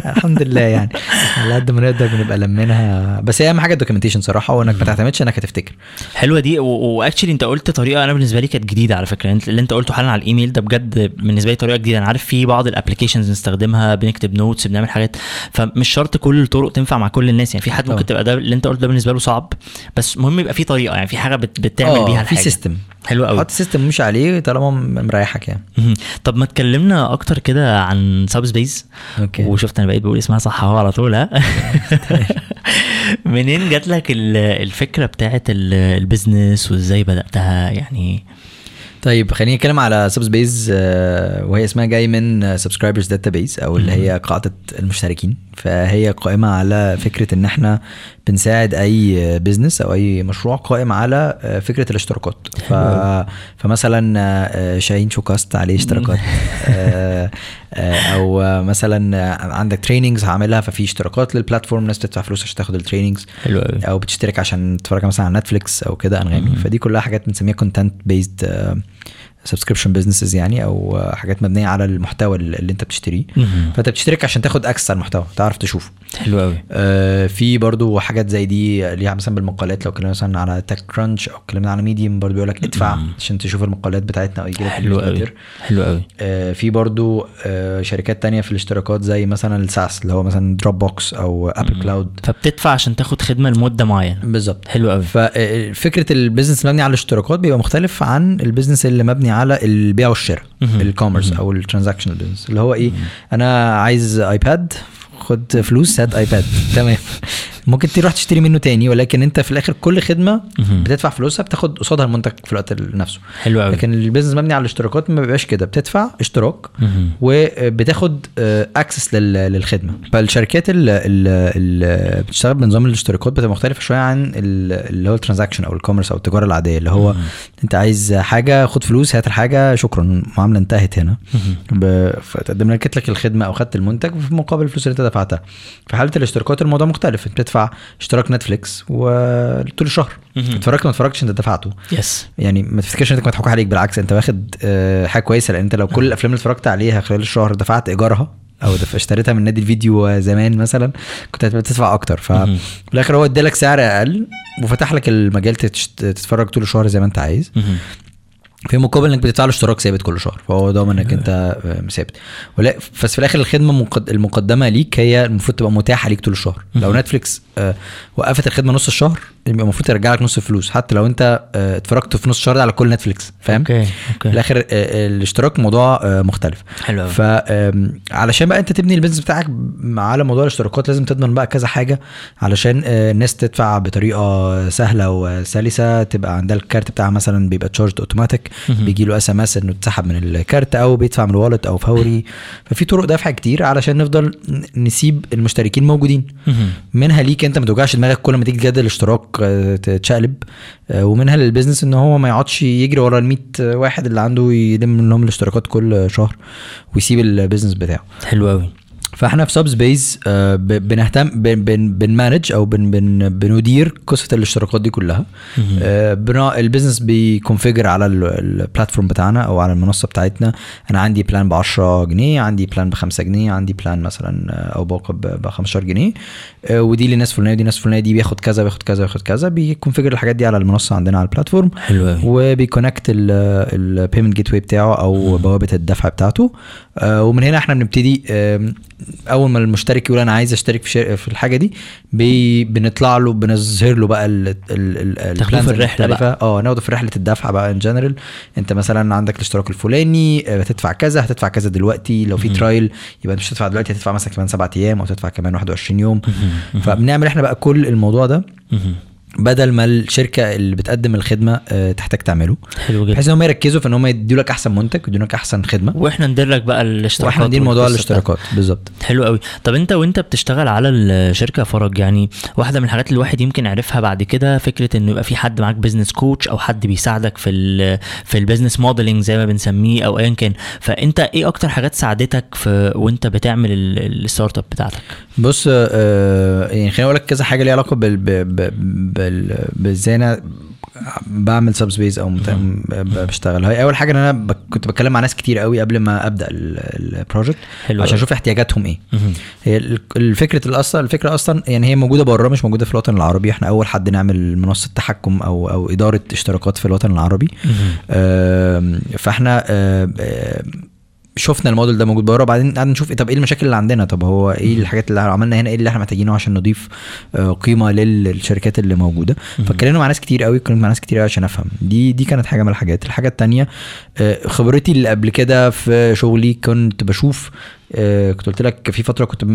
الحمد لله يعني. على قد ما نقدر بنبقى لمينها. بس هي أهم حاجة ال documentation صراحة وإنك ما تعتمدش إنك هتفتكر. حلوة دي. و actually أنت قلت طريقة أنا بالنسبة لي كانت جديدة على فكرة. انت اللي أنت قلته حالا على الإيميل ده بجد بالنسبة لي طريقة جديدة. أنا عارف في بعض ال applications بنستخدمها بنكتب notes بنعمل حاجات. فمش شرط كل الطرق تنفع مع كل الناس. يعني في حد ممكن. تبقى ده اللي أنت قلته ده بالنسبة له صعب. بس المهم يبقى في طريقة. يعني في حاجة بت بتعمل آه، بيها في الحاجة. system حلو قوي. حط system مش عليه طالما مريحك يعني. طب ما اتكلمنا أكتر كده عن Subspace okay. وشفت أنا بقيت بقول اسمها صح أهو على طول ها؟ منين جات لك ال- الفكرة بتاعت ال- ال business وإزاي بدأتها؟ يعني طيب خلينا نتكلم على Subsbase وهي اسمها جاي من subscribers database أو اللي هي قاعدة المشتركين. فهي قائمة على فكرة إن إحنا بنساعد أي business أو أي مشروع قائم على آه، فكرة الاشتراكات. ف... فمثلا آه، شاهين show cast عليه اشتراكات؟ آه، أو مثلا عندك trainings هعملها ففي اشتراكات لل platform الناس بتدفع فلوس عشان تاخد ال trainings حلو أو بتشترك عشان تتفرج مثلا على Netflix أو كده انغامي فدي كلها حاجات بنسميها content based subscription businesses يعني أو حاجات مبنية على المحتوى اللي أنت بتشتريه. فأنت بتشترك عشان تاخد access على المحتوى تعرف تشوفه. حلو قوي آه، في برضو حاجات زي دي ليها مثلا بالمقالات لو اتكلمنا مثلا على TechCrunch أو اتكلمنا على Medium برضو بيقول لك ادفع. عشان تشوف المقالات بتاعتنا أو يجي لك حلو قوي حلو قوي آه، في برضو آه، شركات تانية في الاشتراكات زي مثلا ال SaaS اللي هو مثلا Dropbox أو Apple Cloud فبتدفع عشان تاخد خدمة لمدة معينة. بالظبط. حلو قوي ففكره ال business المبني على الاشتراكات بيبقى مختلف عن ال business اللي مبني على البيع والشراء. ال commerce أو ال transactional business اللي هو إيه أنا عايز iPad خد فلوس هات iPad تمام. ممكن تروح تشتري منه تاني ولكن انت في الآخر كل خدمة. بتدفع فلوسها بتاخد قصادها المنتج في الوقت نفسه. حلو قوي لكن ال business مبني على الاشتراكات ما بيبقاش كده بتدفع اشتراك. وبتاخد access للخدمة. فالشركات اللي, بتشتغل بنظام الاشتراكات بتبقى مختلفة شوية عن ال- اللي هو ال transaction أو ال commerce أو التجارة العادية اللي هو أنت عايز حاجة خد فلوس هات الحاجة شكرا المعاملة انتهت هنا. فتقدم لك لك الخدمة أو خدت المنتج في مقابل الفلوس اللي أنت دفعتها. في حالة الاشتراكات الموضوع مختلف انت بتدفع اشتراك نتفليكس وطول الشهر. اتفرجت ما اتفرجتش انت دفعته يس يعني ما تفتكرش انك مضحوك عليك بالعكس انت واخد آه، حاجة كويسة لأن انت لو كل الأفلام اللي اتفرجت عليها خلال الشهر دفعت إيجارها أو اشتريتها من نادي الفيديو زمان مثلا كنت هتبقى تدفع أكتر. ففي الآخر هو ادالك سعر أقل وفتح لك المجال تتفرج طول الشهر زي ما انت عايز. في مقابل إنك بتدفع له اشتراك ثابت كل شهر فهو ضامن إنك أنت آه، ثابت. بس في الآخر الخدمة المقد- المقدمة ليك هي المفروض تبقى متاحة ليك طول الشهر. لو نتفليكس آه، وقفت الخدمة نص الشهر يبقى المفروض ترجع لك نص الفلوس حتى لو انت آه، اتفرجت في نص ده على كل نتفليكس فاهم؟ okay في okay الآخر آه، الاشتراك موضوع آه، مختلف. حلو قوي فعلشان بقى انت تبني ال business بتاعك على موضوع الاشتراكات لازم تضمن بقى كذا حاجة علشان آه، الناس تدفع بطريقة سهلة وسلسة تبقى عندها ال card بتاعها مثلا بيبقى charged automatic. بيجي له SMS إنه اتسحب من ال card أو بيدفع من ال wallet أو فوري ففي طرق دفع كتير علشان نفضل نسيب المشتركين موجودين. منها ليك أنت ما توجعش دماغك كل ما تيجي تجدد الاشتراك آه، تتشقلب آه، ومنها لل business إن هو ما يقعدش يجري ورا ال 100 واحد اللي عنده يلم لهم الاشتراكات كل شهر ويسيب ال business بتاعه. حلو قوي فإحنا في سب سبيس بنهتم بن- بن- بن manage أو بن بن بندير قصة الاشتراكات دي كلها. آه، ال business بي configure على ال- ال platform بتاعنا أو على المنصة بتاعتنا. أنا عندي plan ب 10 جنيه عندي plan ب 5 جنيه عندي plan مثلا آه، أو باقه ب 15 جنيه. آه، ودي لناس فلانية ودي ناس فلانية دي بياخد كذا بياخد كذا بياخد كذا بي configure الحاجات دي على المنصة عندنا على ال platform حلو قوي وبي connect ال payment gateway بتاعه أو بوابة الدفع بتاعته. آه، ومن هنا إحنا بنبتدي أول ما المشترك يقول أنا عايز أشترك في في الحاجة دي بي بنطلع له بنظهر له بقى ال ال ال تاخدوه في الplans الرحلة المختلفة. آه ناخده في رحلة الدفع بقى ان جنرال انت مثلا عندك الاشتراك الفلاني آه، هتدفع كذا هتدفع كذا دلوقتي. لو في ترايل يبقى مش هتدفع دلوقتي هتدفع مثلا كمان سبعة أيام أو تدفع كمان 21 يوم. فبنعمل إحنا بقى كل الموضوع ده. بدل ما الشركة اللي بتقدم الخدمة آه، تحتاج تعمله. حلو جدا. بحيث إن هم يركزوا في إن هم يدوا لك أحسن منتج ويدوا لك أحسن خدمة. وإحنا ندير لك بقى الاشتراكات وإحنا ندير موضوع. الاشتراكات. بالظبط. حلو قوي. طب أنت وأنت بتشتغل على الشركة فرج يعني واحدة من الحاجات اللي الواحد يمكن يعرفها بعد كده فكرة إنه يبقى في حد معاك business coach أو حد بيساعدك في ال في ال business modeling زي ما بنسميه أو ايا كان. فأنت إيه أكتر حاجات ساعدتك في وأنت بتعمل ال- ال startup بتاعتك؟ بص آه يعني خليني أقول لك كذا حاجة ليها علاقة بال بازاي أنا بعمل سب سبيس أو بشتغل. هي أول حاجة إن أنا كنت بتكلم مع ناس كتير قوي قبل ما أبدأ ال project عشان. أشوف احتياجاتهم إيه. هي ال- الفكرة الاصل الفكرة أصلا يعني هي موجودة بره مش موجودة في الوطن العربي. إحنا أول حد نعمل منصة تحكم أو أو إدارة اشتراكات في الوطن العربي. فإحنا شفنا الموديل ده موجود بره وبعدين قعدنا نشوف طب إيه المشاكل اللي عندنا؟ طب هو إيه الحاجات اللي عملنا هنا؟ إيه اللي إحنا محتاجينه عشان نضيف آه، قيمة للشركات اللي موجودة؟ فاتكلمنا مع ناس كتير قوي اتكلمت مع ناس كتير قوي عشان أفهم. دي دي كانت حاجة من الحاجات. الحاجة التانية آه، خبرتي اللي قبل كده في شغلي كنت بشوف آه، كنت قلت لك في فترة كنت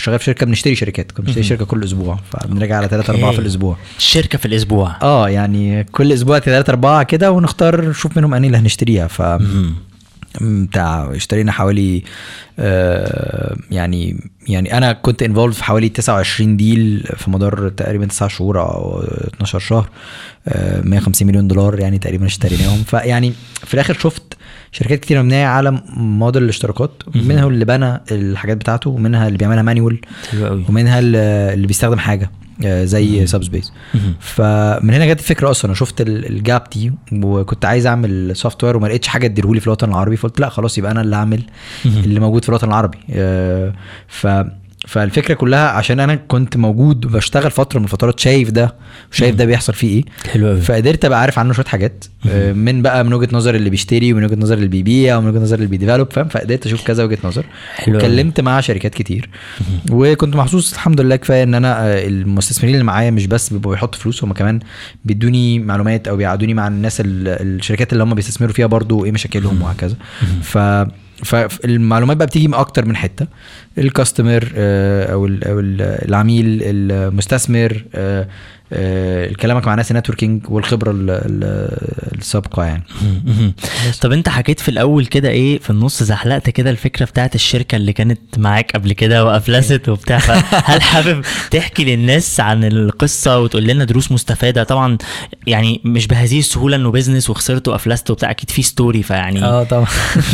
شغال في شركة بنشتري شركات. كنت بنشتري شركة كل أسبوع فبنراجع على ثلاثة أربعة في. الأسبوع. الشركة في الأسبوع. آه يعني كل أسبوع ثلاثة أربعة كده ونختار نشوف منهم أنهي اللي هنشتريها. ف. بتاع اشترينا حوالي آه يعني يعني أنا كنت انفولد في حوالي 29 ديل في مدار تقريبا 9 شهور أو 12 شهر آه 150 مليون دولار يعني تقريبا اشتريناهم. فيعني في الآخر شفت شركات كتير مبنية على موديل الاشتراكات منها اللي بنى الحاجات بتاعته ومنها اللي بيعملها manual ومنها اللي بيستخدم حاجة. آه، زي سب سبيس. فمن هنا جت الفكرة أصلا. أنا شفت ال- ال gap دي وكنت عايز أعمل software وما لقيتش حاجة تديرهولي في الوطن العربي. فقلت لا خلاص يبقى أنا اللي أعمل. اللي موجود في الوطن العربي. آه، ف فالفكرة كلها عشان أنا كنت موجود وبشتغل فترة من الفترات شايف ده وشايف ده بيحصل فيه إيه. حلو قوي فقدرت أبقى عارف عنه شوية حاجات آه، من بقى من وجهة نظر اللي بيشتري ومن وجهة نظر اللي بيبيع ومن وجهة نظر اللي بيديفلوب فاهم؟ فقدرت أشوف كذا وجهة نظر. واتكلمت مع شركات كتير. وكنت محظوظ الحمد لله كفاية إن أنا آه، المستثمرين اللي معايا مش بس بيبقوا بيحطوا فلوس هم كمان بيدوني معلومات أو بيقعدوني مع الناس ال- الشركات اللي هم بيستثمروا فيها برضو إيه مشاكلهم وهكذا. ف فالمعلومات بقى بتيجي من أكتر من حتة. الكاستمر آه، أو ال- أو ال- العميل المستثمر آه، كلامك مع ناس نتوركينج والخبرة ال- ال- السابقة يعني. طب انت حكيت في الأول كده إيه في النص زحلقت كده الفكرة بتاعت الشركة اللي كانت معاك قبل كده وافلست وبتاع هل حابب تحكي للناس عن القصة وتقول لنا دروس مستفادة طبعا يعني مش بهذه السهولة انه business وخسرت وافلست وبتاع أكيد في story فيعني آه طبعا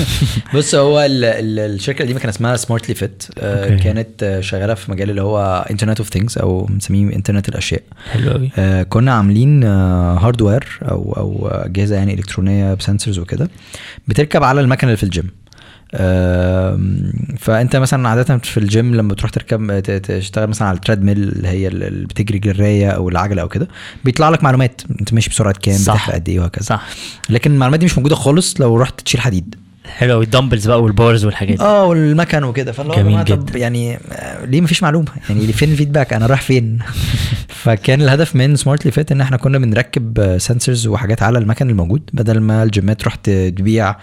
بص هو ال ال الشركة القديمة كان اسمها سمارتلي فيت okay. كانت آه، شغالة في مجال اللي هو Internet of Things أو بنسميه انترنت الأشياء حلو قوي. آه، كنا عاملين hardware أو أو أجهزة يعني إلكترونية ب sensors وكده بتركب على المكنة اللي في الجيم آم، فأنت مثلا عاده في الجيم لما تروح تركب تشتغل مثلا على ال treadmill اللي هي اللي بتجري جراية أو العجلة أو كده بيطلع لك معلومات. أنت ماشي بسرعة كام صح. بتحرق قد إيه وهكذا. صح. لكن المعلومات دي مش موجودة خالص لو رحت تشيل حديد. حلو قوي ال dumbbells بقى وال bars والحاجات دي. آه والمكن وكده. فاللي هو جميل جماعة طب جدا. يعني آه، ليه مفيش معلومة؟ يعني فين ال feedback أنا رايح فين؟ فكان الهدف من سمارتلي فيت إن إحنا كنا بنركب sensors وحاجات على المكن الموجود. بدل ما الجيمات تروح تبيع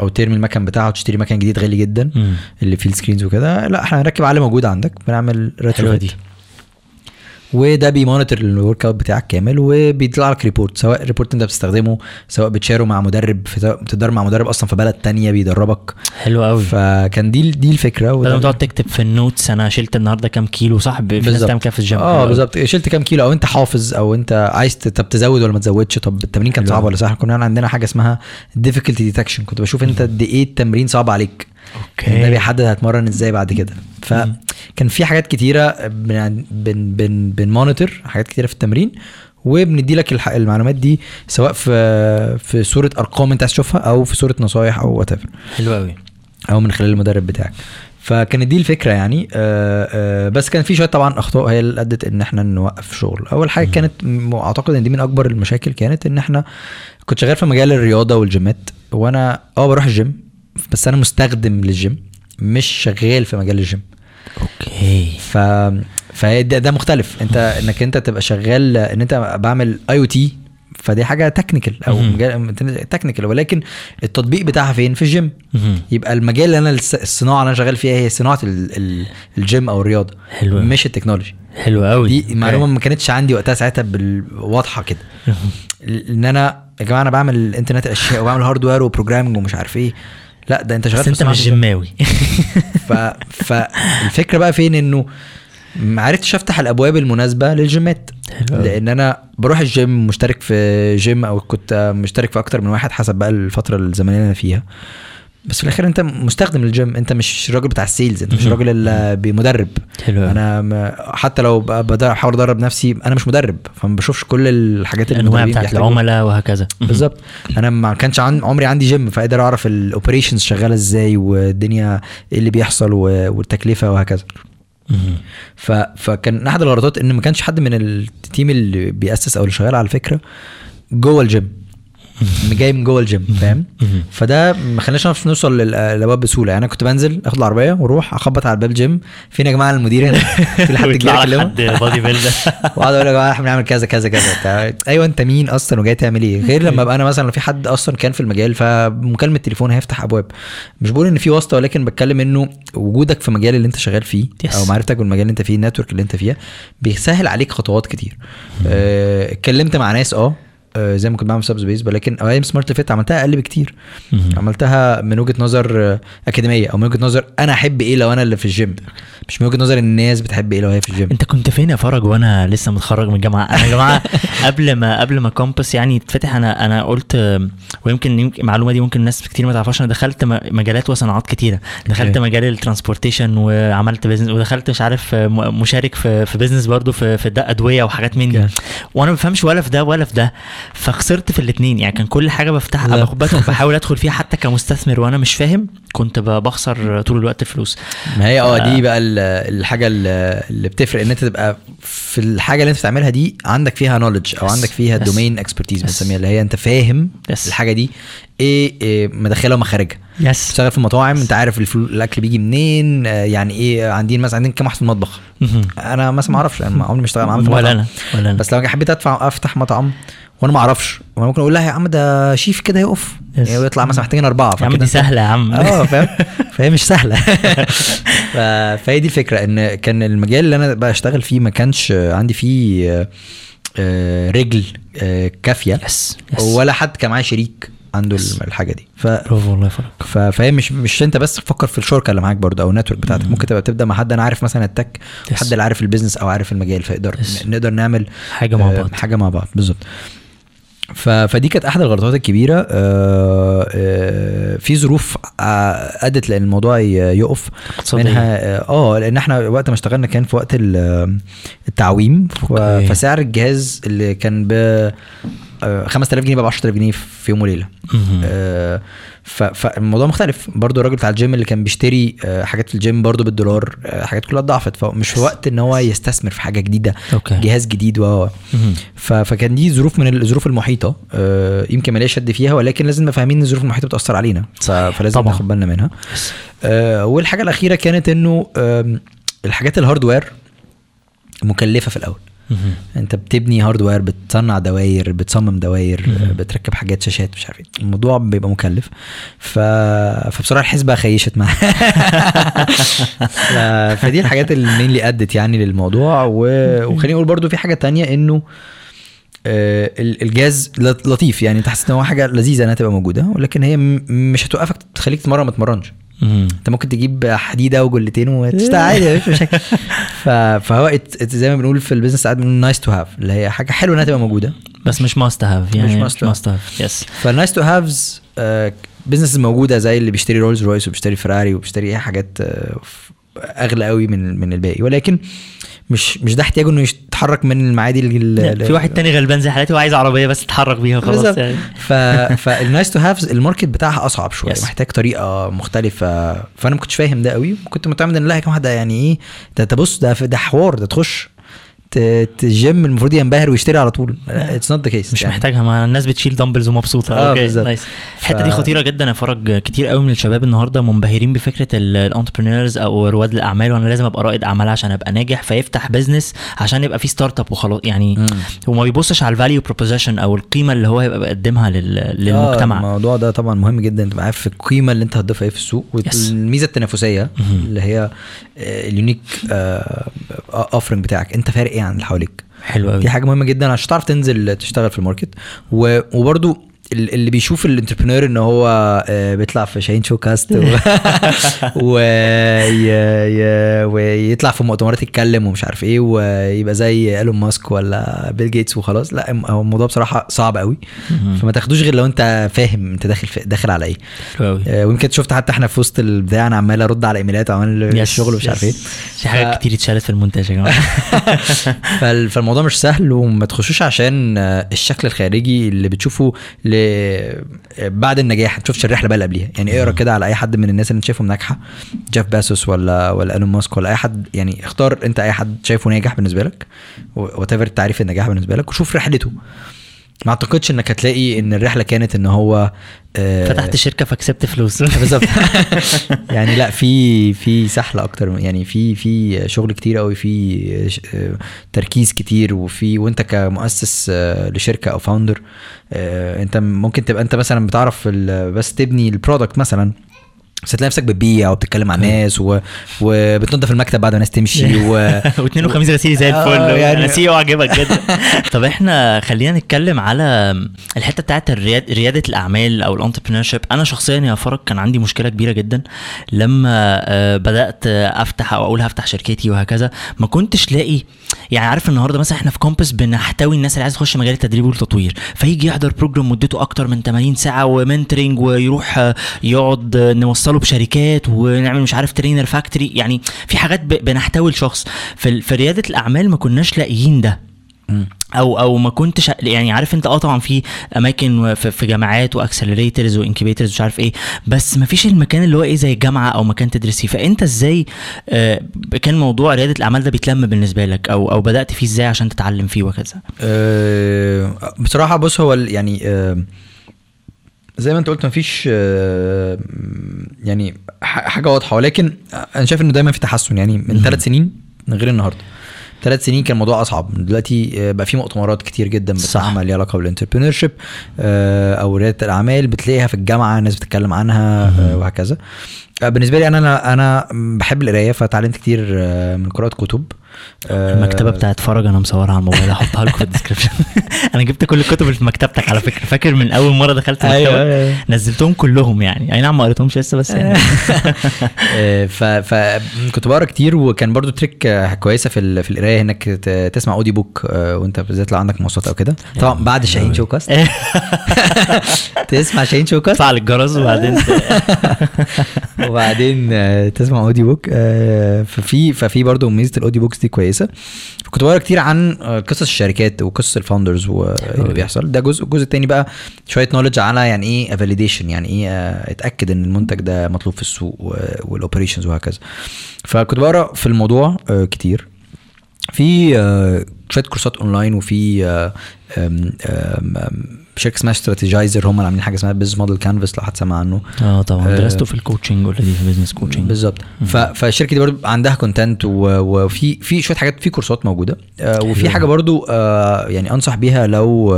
أو ترمي المكن بتاعها وتشتري مكن جديد غالي جدا. اللي فيه ال screens وكده لا إحنا هنركب على موجود عندك بنعمل حلوة retro دي وده بي monitor ال workout بتاعك كامل وبيطلع لك report سواء report انت بتستخدمه سواء بتشاره مع مدرب في بتتدرب مع مدرب أصلا في بلد تانية بيدربك. حلو قوي. فكان دي دي الفكرة. بدل وده ما تقعد تكتب في ال notes أنا شلت النهارده كام كيلو صح بالظبط. كده في الجيم. آه. بالظبط. شلت كام كيلو؟ أو أنت حافظ أو أنت عايز طب تزود ولا ما تزودش؟ طب التمرين كان صعب. ولا سهل كنا عندنا حاجة اسمها difficulty detection. كنت بشوف أنت قد إيه التمرين صعب عليك. okay. ده بيحدد هتمرن إزاي بعد كده. فكان في حاجات كتيرة بن بن بن بن monitor حاجات كتيرة في التمرين وبندي لك المعلومات دي سواء في في صورة أرقام أنت عايز تشوفها أو في صورة نصايح أو what حلو قوي أو من خلال المدرب بتاعك. فكانت دي الفكرة يعني. آه آه بس كان في شوية طبعا أخطاء هي اللي أدت إن إحنا نوقف شغل. أول حاجة كانت أعتقد إن دي من أكبر المشاكل كانت إن إحنا كنت شغال في مجال الرياضة والجيمات وأنا آه بروح الجيم بس أنا مستخدم للجيم مش شغال في مجال ال gym. okay. ف فهي ده, مختلف. أنت إنك أنت تبقى شغال إن أنت بعمل IoT فدي حاجة technical أو technical ولكن التطبيق بتاعها فين؟ في الجيم. يبقى المجال اللي أنا الصناعة اللي أنا شغال فيها هي صناعة ال- ال- الجيم أو الرياضة حلو. مش ال technology. حلو قوي دي معلومة ما كانتش عندي وقتها ساعتها بال- واضحه كده إن أنا يا جماعة أنا بعمل إنترنت أشياء وبعمل hardware و programming ومش عارف إيه. لا ده انت شغال بس انت مش. جماوي ف... فالفكرة بقى فين انه ما عرفتش افتح الابواب المناسبة للجيمات. لأن أنا بروح الجيم مشترك في جيم أو كنت مشترك في أكتر من واحد حسب بقى الفترة الزمنية اللي أنا فيها بس في الآخر أنت مستخدم للجيم أنت مش الراجل بتاع ال sales أنت مش. الراجل اللي بمدرب حلو. أنا حتى لو ب- بدأ احاول أدرب نفسي أنا مش مدرب فما بشوفش كل الحاجات اللي الأنواع بتاعت. العملاء وهكذا بالظبط أنا ما كانش عن عمري عندي جيم فقادر أعرف ال operations شغالة إزاي والدنيا إيه اللي بيحصل والتكلفة وهكذا. ف... فكان أحد الغلطات إن ما كانش حد من ال team اللي بيأسس أو اللي شغال على الفكرة جوه الجيم جاي من جوه الجيم فاهم؟ فده ما خلاناش نعرف نوصل لل- للابواب بسهولة. يعني أنا كنت بنزل آخد العربية وأروح أخبط على الباب جيم فين يا جماعة المدير هنا؟ في حد جاي يكلمه؟ body builder وأقعد أقول يا جماعة إحنا بنعمل كذا كذا كذا. أيوه أنت مين أصلا وجاي تعمل إيه؟ غير لما أبقى أنا مثلا لو في حد أصلا كان في المجال فمكالمة تليفون هيفتح أبواب. مش بقول إن في واسطة ولكن بتكلم إنه وجودك في المجال اللي أنت شغال فيه. أو معرفتك بالمجال اللي أنت فيه ال network اللي أنت فيها بيسهل عليك خطوات كتير. آه، اتكلمت مع ناس آه زي ما كنت بعمل sub space ولكن أيام Smart Fit عملتها أقل بكتير. عملتها من وجهة نظر آه، أكاديمية أو من وجهة نظر أنا أحب إيه لو أنا اللي في الجيم مش من وجهة نظر الناس بتحب إيه لو هي في الجيم أنت كنت فين يا فرج وأنا لسه متخرج من الجامعة؟ أنا يا جماعة قبل ما قبل ما كومبس يعني يتفتح أنا أنا قلت ويمكن يمكن المعلومة دي ممكن الناس كتير ما تعرفهاش أنا دخلت مجالات وصناعات كتيرة. دخلت. مجال ال transportation وعملت business ودخلت مش عارف م- مشارك في في business برضو في في أدوية وحاجات من دي. وأنا ما بفهمش ولا في ده ولا في ده. فخسرت في الاثنين يعني كان كل حاجة بفتحها بحاول أدخل فيها حتى كمستثمر وأنا مش فاهم كنت بخسر طول الوقت فلوس ما هي آه دي بقى ال- الحاجة اللي بتفرق إن أنت تبقى في الحاجة اللي أنت بتعملها دي عندك فيها knowledge أو. عندك فيها. domain expertise. بنسميها اللي هي أنت فاهم. الحاجة دي إيه, إيه مداخلها ومخارجها يس بتشتغل في مطاعم أنت عارف الفلو... الأكل بيجي منين آه، يعني إيه عندنا مثلا عندنا كام واحد في المطبخ أنا مثلا ما أعرفش أنا عمري ما اشتغل ما عملت ولا. أنا ولا أنا بس لو حبيت ادفع أفتح مطعم وأنا ما أعرفش. وأنا ممكن أقول لها يا عم ده شيف كده يقف. Yes. يعني ويطلع مثلا محتاجين أربعة يا عم دي سهلة يا عم. آه فاهم؟ فهي مش سهلة. فهي دي الفكرة إن كان المجال اللي أنا بشتغل فيه ما كانش عندي فيه آه، آه، رجل آه، كافية. yes ولا حد كان معايا شريك عنده Yes. الحاجة دي. ف برافو والله فرق ف- فهي مش مش أنت بس تفكر في الشركة اللي معاك برضه أو ال network بتاعتك. مم. ممكن تبقى تبدا مع حد أنا عارف مثلا ال tech. حد اللي عارف ال business أو عارف المجال فيقدر. نقدر نعمل حاجة مع بعض. حاجة مع بعض. بالظبط. فدي كانت أحد الغلطات الكبيرة آه، آه، في ظروف آه، أدت لأن الموضوع يقف اقتصادية. منها آه لأن إحنا وقت ما اشتغلنا كان في وقت ال- التعويم okay. فسعر الجهاز اللي كان ب 5000 جنيه بقى ب 10000 جنيه في يوم وليلة. آه، فالموضوع مختلف. برضو الراجل بتاع الجيم اللي كان بيشتري آه، حاجات في الجيم برضو بالدولار آه، حاجات كلها اتضاعفت. فمش في وقت إن هو يستثمر في حاجة جديدة okay. جهاز جديد و فكان دي ظروف من الظروف المحيطة. آه، يمكن ما شد فيها ولكن لازم نبقى فاهمين إن الظروف المحيطة بتأثر علينا. فلازم طبعاً. ناخد بالنا منها. آه، والحاجة الأخيرة كانت إنه الحاجات ال hardware مكلفة في الأول. انت بتبني hardware بتصنع دواير بتصمم دواير. بتركب حاجات شاشات مش عارف إيه. الموضوع بيبقى مكلف. ف... فبصراحة الحسبة خيشت معايا. ف... فدي الحاجات اللي mainly ادت يعني للموضوع. و... وخليني أقول برضو في حاجة تانية إنه آه، ال- الجهاز لط- لطيف. يعني أنت حاسس إن هو حاجة لذيذة إنها تبقى موجودة ولكن هي مش هتوقفك تخليك تتمرن ما تتمرنش. انت ممكن تجيب حديده وجلتين وتشتغل عادي مفيش مشاكل. فهو it- it- زي ما بنقول في ال business ساعات بنقول nice to have اللي هي حاجة حلوة إنها تبقى موجودة. بس مش must have يعني مش. must have yes فال nice to haves business موجودة زي اللي بيشتري رولز رويس وبيشتري فيراري وبيشتري أي حاجات آه، أغلى قوي من من الباقي. ولكن مش مش ده احتياجه انه يتحرك من المعادي لل- في واحد تاني غلبان زي حالاتي وعايز عربية بس تتحرك بيها خلاص. يعني ف فال nice to haves ال market بتاعها أصعب شوية Yes. محتاج طريقة مختلفة فأنا ما كنتش فاهم ده قوي كنت متعمد إن لا يا جماعة ده يعني إيه ده ده بص ده ده حوار ده تخش الجيم المفروض ينبهر ويشتري على طول. it's not the case مش محتاجها ما الناس بتشيل dumbbells ومبسوطة. آه، okay. nice الحتة ف- دي خطيرة جدا يا فرج كتير قوي من الشباب النهارده منبهرين بفكرة ال entrepreneurs أو رواد الأعمال وأنا لازم أبقى رائد أعمال عشان أبقى ناجح فيفتح business عشان يبقى في startup وخلاص. يعني وما بيبصش على ال value proposition أو القيمة اللي هو هيبقى بيقدمها لل- آه، للمجتمع. الموضوع ده طبعا مهم جدا. تبقى عارف القيمة اللي أنت هتضيفها إيه في السوق؟ والميزة التنافسية. اللي هي آه، ال unique offering بتاعك. أنت فارق إيه عن اللي حواليك. حلو قوي دي حاجة مهمة جدا عشان تعرف تنزل تشتغل في ال market. و- وبرضو ال- اللي بيشوف ال entrepreneur إن هو آه، بيطلع في شاهين showcased و... و... ي... ي... ويطلع في مؤتمرات يتكلم ومش عارف إيه ويبقى زي إيلون ماسك ولا بيل جيتس وخلاص. لا هو الموضوع بصراحة صعب قوي. فما تاخدوش غير لو أنت فاهم أنت داخل في داخل على إيه. آه، ويمكن شفت حتى إحنا في وسط البتاع أنا عمال أرد على إيميلات وعمال الشغل ومش عارف إيه. في حاجات كتير اتشالت في المونتاج يا جماعة. فال- فالموضوع مش سهل وما تخشوش عشان آه، الشكل الخارجي اللي بتشوفه ل... بعد النجاح. ما تشوفش الرحله بقى اللي قبليها. يعني اقرا كده على أي حد من الناس اللي أنت شايفهم ناجحة. جيف بيزوس ولا ولا إيلون ماسك ولا أي حد. يعني اختار أنت أي حد شايفه ناجح بالنسبة لك. whatever تعريف النجاح بالنسبة لك وشوف رحلته. ما اعتقدش انك هتلاقي ان الرحلة كانت ان هو آه، فتحت شركة فكسبت فلوس. بالظبط. يعني لا في في سحلة أكتر يعني في في شغل كتير قوي في آه، تركيز كتير وفي وانت كمؤسس آه، لشركة أو founder انت ممكن تبقى انت مثلا بتعرف بس تبني ال product مثلا. بس تلاقي نفسك بتبيع وبتتكلم مع الناس و... وبتنظف المكتب بعد ما الناس تمشي و... واثنين وخميس غسيل زي آه، الفل. يعني- يعني سي عجبك جدا. طب إحنا خلينا نتكلم على الحتة بتاعت الرياد ريادة الأعمال أو ال entrepreneurship أنا شخصيا يا فرج كان عندي مشكلة كبيرة جدا لما آه، بدأت أفتح أو أقول هفتح شركتي وهكذا. ما كنتش لاقي يعني عارف النهارده مثلا إحنا في كومبس بنحتوي الناس اللي عايزه تخش مجال التدريب والتطوير. فيجي يحضر program مدته أكتر من 80 ساعة و mentoring ويروح آه، يقعد آه، نوصله بشركات ونعمل مش عارف trainer factory يعني في حاجات بنحتوي الشخص في في رياده الأعمال ما كناش لاقيين ده. أو أو ما كنتش يعني عارف أنت آه طبعا في أماكن في, جامعات و accelerators و incubators مش عارف إيه. بس ما فيش المكان اللي هو إيه زي الجامعة أو مكان تدرس فيه فأنت إزاي آه كان موضوع رياده الأعمال ده بيتلم بالنسبة لك؟ أو أو بدأت فيه إزاي عشان تتعلم فيه وكذا؟ آه، بصراحة بص هو يعني آه، زي ما انت قلت مفيش آه، يعني حاجة واضحة ولكن أنا شايف إنه دايما في تحسن يعني من. ثلاث سنين غير النهارده ثلاث سنين كان الموضوع أصعب دلوقتي آه، بقى في مؤتمرات كتير جدا. بتعمل ليها علاقة بال entrepreneurship أو ريادة الأعمال بتلاقيها في الجامعة الناس بتتكلم عنها آه،. وهكذا آه، بالنسبة لي أنا أنا أنا بحب القراية فتعلمت كتير آه، من قراءة كتب. آه، المكتبة بتاعت فرج أنا مصورها على الموبايل هحطها لكم في ال description. أنا جبت كل الكتب اللي في مكتبتك على فكرة. فاكر من أول مرة دخلت أيوة، المكتبة؟ أيوة. نزلتهم كلهم يعني. أي نعم ما قريتهمش لسه بس يعني. آه، ف فكنت بقرا كتير وكان برضو trick آه، كويسة في ال- في القراية إنك ت- تسمع audio book آه، وأنت بالذات لو عندك مواصلات أو كده. طبعا بعد شاهين شوكاست تسمع شاهين شوكاست فعل الجرس وبعدين وبعدين آه، تسمع audio book آه، ففي ففي برضو ميزة ال audio books دي كويسة. كنت بقرأ كتير عن آه، قصص الشركات وقصص ال founders وايه اللي أوي. بيحصل. ده جزء الجزء التاني بقى شوية knowledge على يعني إيه validation يعني إيه اتأكد إن المنتج ده مطلوب في السوق وال operations وهكذا. فكنت بقرأ في الموضوع كتير. في شوية كورسات أونلاين وفي آه، شركة اسمها Strategyzer هم اللي عاملين حاجة اسمها business model canvas لو حد سمع عنه. آه طبعا. درسته في ال coaching already في business coaching بالظبط. فالشركة دي برضو عندها content وفي في شوية حاجات في كورسات موجودة. آه، وفي. حاجة برضو آه، يعني أنصح بيها لو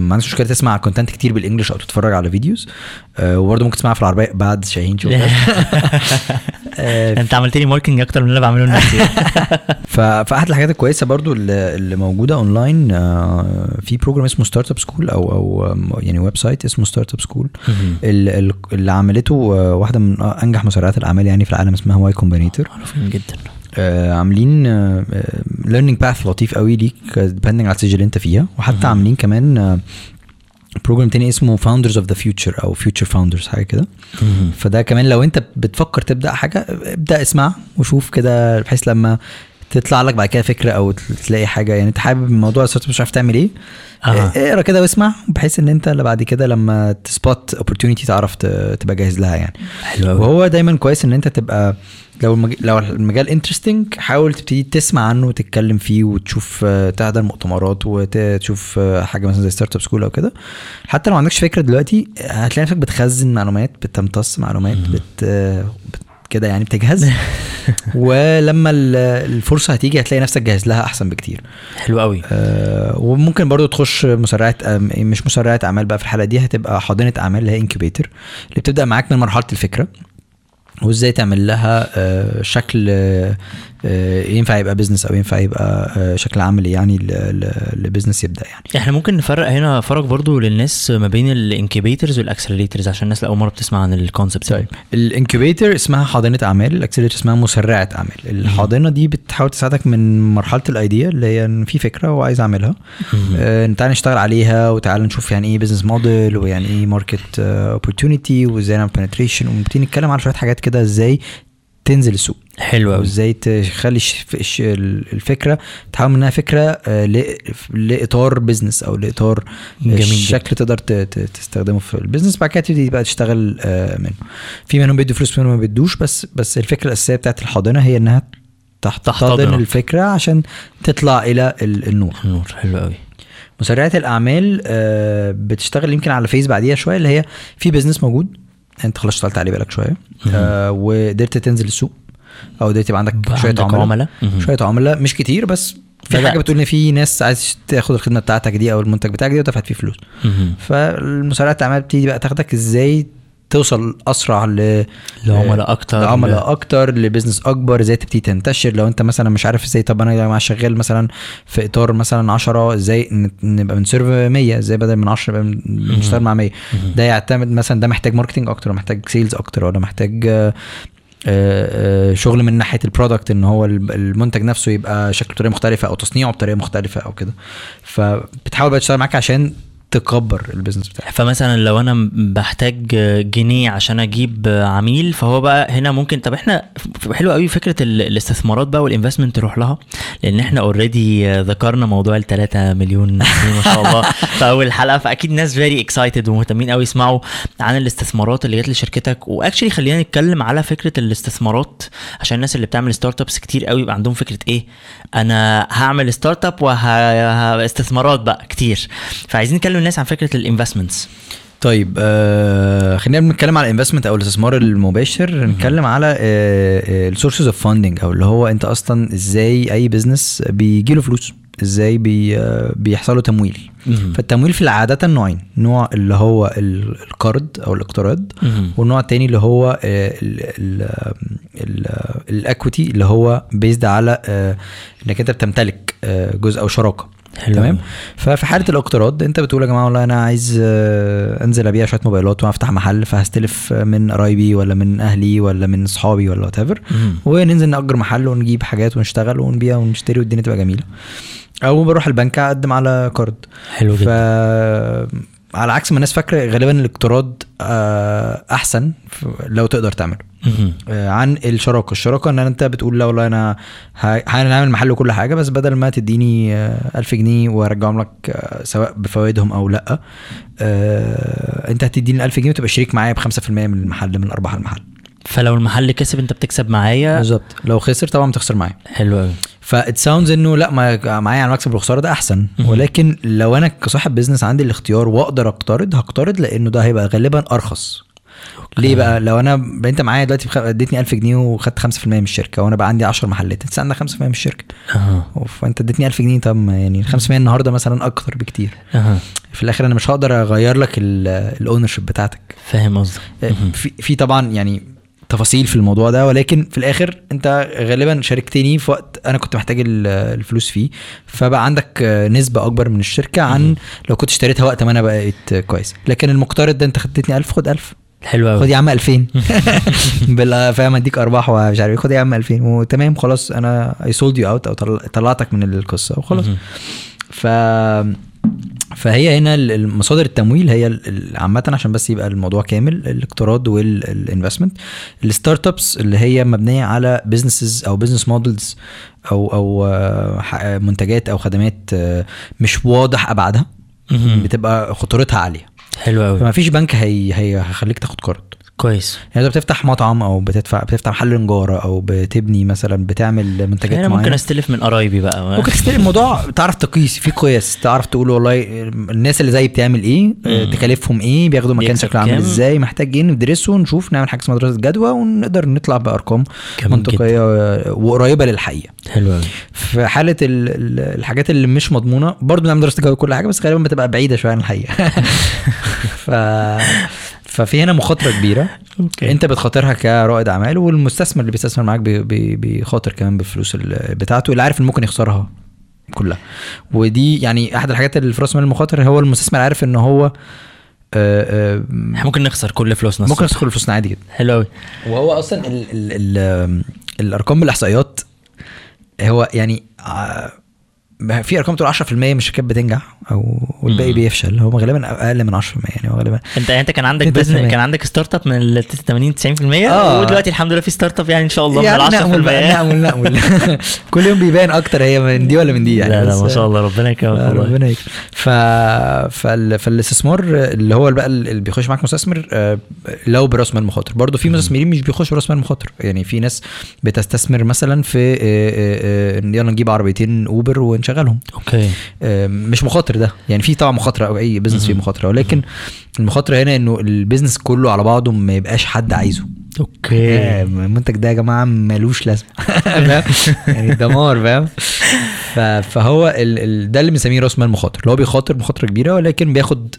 ما عندكش مشكلة تسمع content كتير بال English أو تتفرج على videos وبرضو ممكن تسمعها في العربية. بعد شاهين شوف أنت عملت لي marketing أكتر من اللي أنا بعمله لنفسي فاحد الحاجات الكويسه برضو اللي موجودة اونلاين آه، في program اسمه Startup School أو أو يعني website اسمه Startup School ال- ال- اللي عملته آه، واحدة من أنجح مسرعات الأعمال يعني في العالم اسمها Y Combinator معروفين جدا. آه عاملين learning path لطيف قوي ليك depending على السجل اللي انت فيها. وحتى. عاملين كمان program تاني اسمه Founders of the Future أو Future Founders حاجة كده. فده كمان لو انت بتفكر تبدأ حاجة ابدأ اسمع وشوف كده بحيث لما تطلع لك بعد كده فكرة أو تلاقي حاجة. يعني أنت حابب الموضوع ال start مش عارف تعمل إيه. آه. اقرأ كده واسمع بحيث إن أنت اللي بعد كده لما ت spot opportunity تعرف تبقى جاهز لها يعني. حلو وهو دايما كويس إن أنت تبقى لو المج... لو المجال interesting حاول تبتدي تسمع عنه وتتكلم فيه وتشوف آه، تحضر مؤتمرات وتشوف آه، حاجة مثلا زي Startup School أو كده. حتى لو ما عندكش فكرة دلوقتي هتلاقي نفسك بتخزن معلومات بتمتص معلومات بت... بت... كده يعني بتجهز. ولما ال- الفرصة هتيجي هتلاقي نفسك جاهز لها أحسن بكتير. حلو قوي. آه، وممكن برضو تخش مسرعات أم- مش مسرعات أعمال بقى في الحلقة دي هتبقى حاضنة أعمال اللي هي incubator اللي بتبدأ معاك من مرحلة الفكرة وإزاي تعمل لها آه، شكل ينفع يبقى business أو ينفع يبقى آه، شكل عملي يعني ل business يبدأ يعني. إحنا ممكن نفرق هنا فرق برضو للناس ما بين ال incubators وال accelerators عشان الناس اول مرة بتسمع عن ال concept طيب ال incubator اسمها حاضنة أعمال ال accelerator اسمها مسرعة أعمال. الحاضنة دي بتحاول تساعدك من مرحلة ال idea اللي هي إن في فكرة وعايز أعملها. آه، تعالى نشتغل عليها وتعالى نشوف يعني إيه business model ويعني إيه market opportunity وإزاي نعمل penetration ونبتدي نتكلم على شوية حاجات كده إزاي تنزل السوق. حلو قوي وإزاي تخلي الفكرة تحول منها فكرة آه، لإطار business أو لإطار جدا. شكل تقدر تستخدمه في ال business بعد كده تبتدي بقى تشتغل آه، منه. في منهم بيدوا فلوس منهم ما بيدوش بس بس الفكرة الأساسية بتاعت الحاضنة هي إنها تحتضن. الفكرة عشان تطلع إلى ال- النور. النور. حلو قوي مسرعات الأعمال آه، بتشتغل يمكن على phase بعديها شوية اللي هي في بيزنس موجود. أنت خلاص اشتغلت عليه بقالك شوية. آه، وقدرت تنزل السوق. أو قدرت يبقى عندك شوية عملاء. عملاء. شوية عملاء. مش كتير بس في. حاجة بتقول إن في ناس عايز تاخد الخدمة بتاعتك دي أو المنتج بتاعك دي ودفعت فيه فلوس. فالمسرعة الأعمال بتيجي بقى تاخدك إزاي توصل أسرع ل لعملاء أكتر لعملاء أكتر ل business أكبر إزاي تبتدي تنتشر. لو أنت مثلا مش عارف إزاي طب أنا يا جماعة شغال مثلا في إطار مثلا 10 إزاي نبقى بن serve 100 إزاي بدل من 10 نبقى بن- بنشتغل مع 100 ده يعتمد مثلا ده محتاج marketing أكتر محتاج sales أكتر ولا محتاج شغل من ناحية ال product إن هو المنتج نفسه يبقى شكله بطريقة مختلفة أو تصنيعه بطريقة مختلفة أو كده. فبتحاول بقى تشتغل معاك عشان تكبر ال business بتاعك. فمثلا لو أنا بحتاج جنيه عشان أجيب عميل فهو بقى هنا ممكن طب إحنا حلو قوي فكرة ال- الاستثمارات بقى وال investment تروح لها لأن إحنا already ذكرنا موضوع ال 3 مليون ما شاء الله في أول حلقة فأكيد ناس very excited ومهتمين قوي يسمعوا عن الاستثمارات اللي جت لشركتك. و actually خلينا نتكلم على فكرة الاستثمارات عشان الناس اللي بتعمل startups كتير قوي يبقى عندهم فكرة إيه؟ أنا هعمل start up واستثمارات بقى كتير. فعايزين نتكلم الناس عن فكرة ال investments طيب آه خلينا بنتكلم على ال investment أو الاستثمار المباشر. نتكلم على ال sources of funding أو اللي هو أنت أصلا إزاي أي business بيجي له فلوس. إزاي بي بيحصل له تمويل. فالتمويل في العادة نوعين نوع اللي هو ال- القرض أو الاقتراض. والنوع التاني اللي هو ال equity اللي هو بيزد على آه، إنك أنت بتمتلك آه، جزء أو شراكة حلو تمام. ففي حالة الاقتراض انت بتقول يا جماعة والله أنا عايز آه، أنزل أبيع شوية موبايلات وأفتح محل فهستلف من قرايبي ولا من أهلي ولا من اصحابي ولا whatever. وننزل نأجر محل ونجيب حاجات ونشتغل ونبيع ونشتري والدنيا تبقى جميلة أو بروح البنك أقدم على قرض حلو جدا على عكس ما الناس فاكرة غالبا الاقتراض آه، أحسن لو تقدر تعمله. آه، عن الشراكة. الشراكة إن أنت بتقول لا والله أنا هنعمل محل وكل حاجة بس بدل ما تديني آه، 1000 جنيه وأرجعهم لك آه، سواء بفوائدهم أو لأ آه، أنت هتديني 1000 جنيه وتبقى شريك معايا ب 5% من المحل من أرباح المحل. فلو المحل كسب أنت بتكسب معايا. بالظبط. لو خسر طبعا بتخسر معايا. حلو قوي that sounds انه لا ما معايا على المكسب والخسارة ده أحسن. ولكن لو أنا كصاحب business عندي الاختيار وأقدر أقترض هقترض لأنه ده هيبقى غالبا أرخص. ليه بقى؟ لو أنا أنت معايا دلوقتي بخ... اديتني 1000 جنيه وخدت 5% من الشركة وأنا بقى عندي 10 محلات أنت عندك 5% من الشركة. أها. فانت اديتني 1000 جنيه طب يعني 5% النهارده مثلا أكتر بكتير. أها. في الآخر أنا مش هقدر أغير لك ال ownership بتاعتك. فاهم قصدك. مهم. في في طبعا يعني تفاصيل في الموضوع ده ولكن في الآخر أنت غالبا شاركتني في وقت أنا كنت محتاج ال- الفلوس فيه فبقى عندك نسبة أكبر من الشركة عن لو كنت اشتريتها وقت ما أنا بقيت كويس. لكن المقترض ده أنت خدتني 1000 خد 1000 حلو خد قوي يا عم 2000 بال فاهم؟ أديك أرباح ومش عارف إيه. خد يا عم 2000 وتمام خلاص أنا I sold you out أو طل- طلعتك من القصة وخلاص. ف فهي هنا مصادر التمويل هي عامة عشان بس يبقى الموضوع كامل الاقتراض وال investment ال start ups اللي هي مبنية على businesses أو business models أو أو آه، ح- منتجات أو خدمات آه، مش واضح أبعادها. بتبقى خطورتها عالية. حلو قوي فما فيش بنك هي هي هيخليك تاخد قرض. كويس. يعني انت بتفتح مطعم أو بتدفع بتفتح محل نجاره أو بتبني مثلا بتعمل منتجات أنا معينة. ممكن أستلف من قرايبي بقى. ممكن تستلم الموضوع تعرف تقيس في قياس تعرف تقول والله الناس اللي زي بتعمل إيه آه، تكاليفهم إيه بياخدوا مكان شكله عامل؟ إزاي محتاج إيه ندرسه ونشوف نعمل حاجة اسمها دراسه جدوى ونقدر نطلع بأرقام منطقية آه، وقريبة للحقيقة. حلو في حالة ال- ال- الحاجات اللي مش مضمونة برضه بنعمل دراسة جدوى كل حاجة بس غالبا بتبقى بعيدة شوية عن الحقيقة. ف ففي هنا مخاطرة كبيرة. okay. أنت بتخاطرها كرائد أعمال والمستثمر اللي بيستثمر معاك بي- بي- بيخاطر كمان بالفلوس ال- بتاعته اللي عارف إن ممكن يخسرها كلها. ودي يعني أحد الحاجات اللي في رأس مال المخاطر هو المستثمر عارف إن هو آه، آه، إحنا ممكن نخسر كل فلوسنا ممكن الصبح. يدخل فلوسنا عادي جدا. حلو قوي وهو أصلا ال ال ال الأرقام بالإحصائيات هو يعني آه، في أرقام بتقول 10% من الشركات بتنجح أو والباقي مم. بيفشل. هو غالبا أقل من 10% يعني هو غالبا انت أنت كان عندك business. كان عندك start up من ال 80 90% آه. ودلوقتي الحمد لله في start up يعني إن شاء الله من يعني ال 10% نأمل نأمل كل يوم بيبان أكتر هي من دي ولا من دي يعني. لا لا ما شاء الله ربنا يكرمك آه، والله. ربنا يكرم ف... فال... فالاستثمار اللي هو بقى اللي بيخش معاك مستثمر آه، لو برأس مال مخاطر. برضه في مستثمرين مش بيخشوا برأس مال مخاطر. يعني في ناس بتستثمر مثلا في آه، آه، آه، يلا نجيب عربيتين Uber ونشغل شغلهم okay آه، مش مخاطر ده يعني في طبعا مخاطرة أو أي business فيه. مخاطرة ولكن المخاطرة هنا إنه ال business كله على بعضه ما يبقاش حد عايزه آه، okay المنتج ده يا جماعة ملوش لازمة؟ يعني دمار فاهم فهو ال... ال... ده اللي بنسميه راس مال مخاطر اللي هو بيخاطر مخاطرة كبيرة ولكن بياخد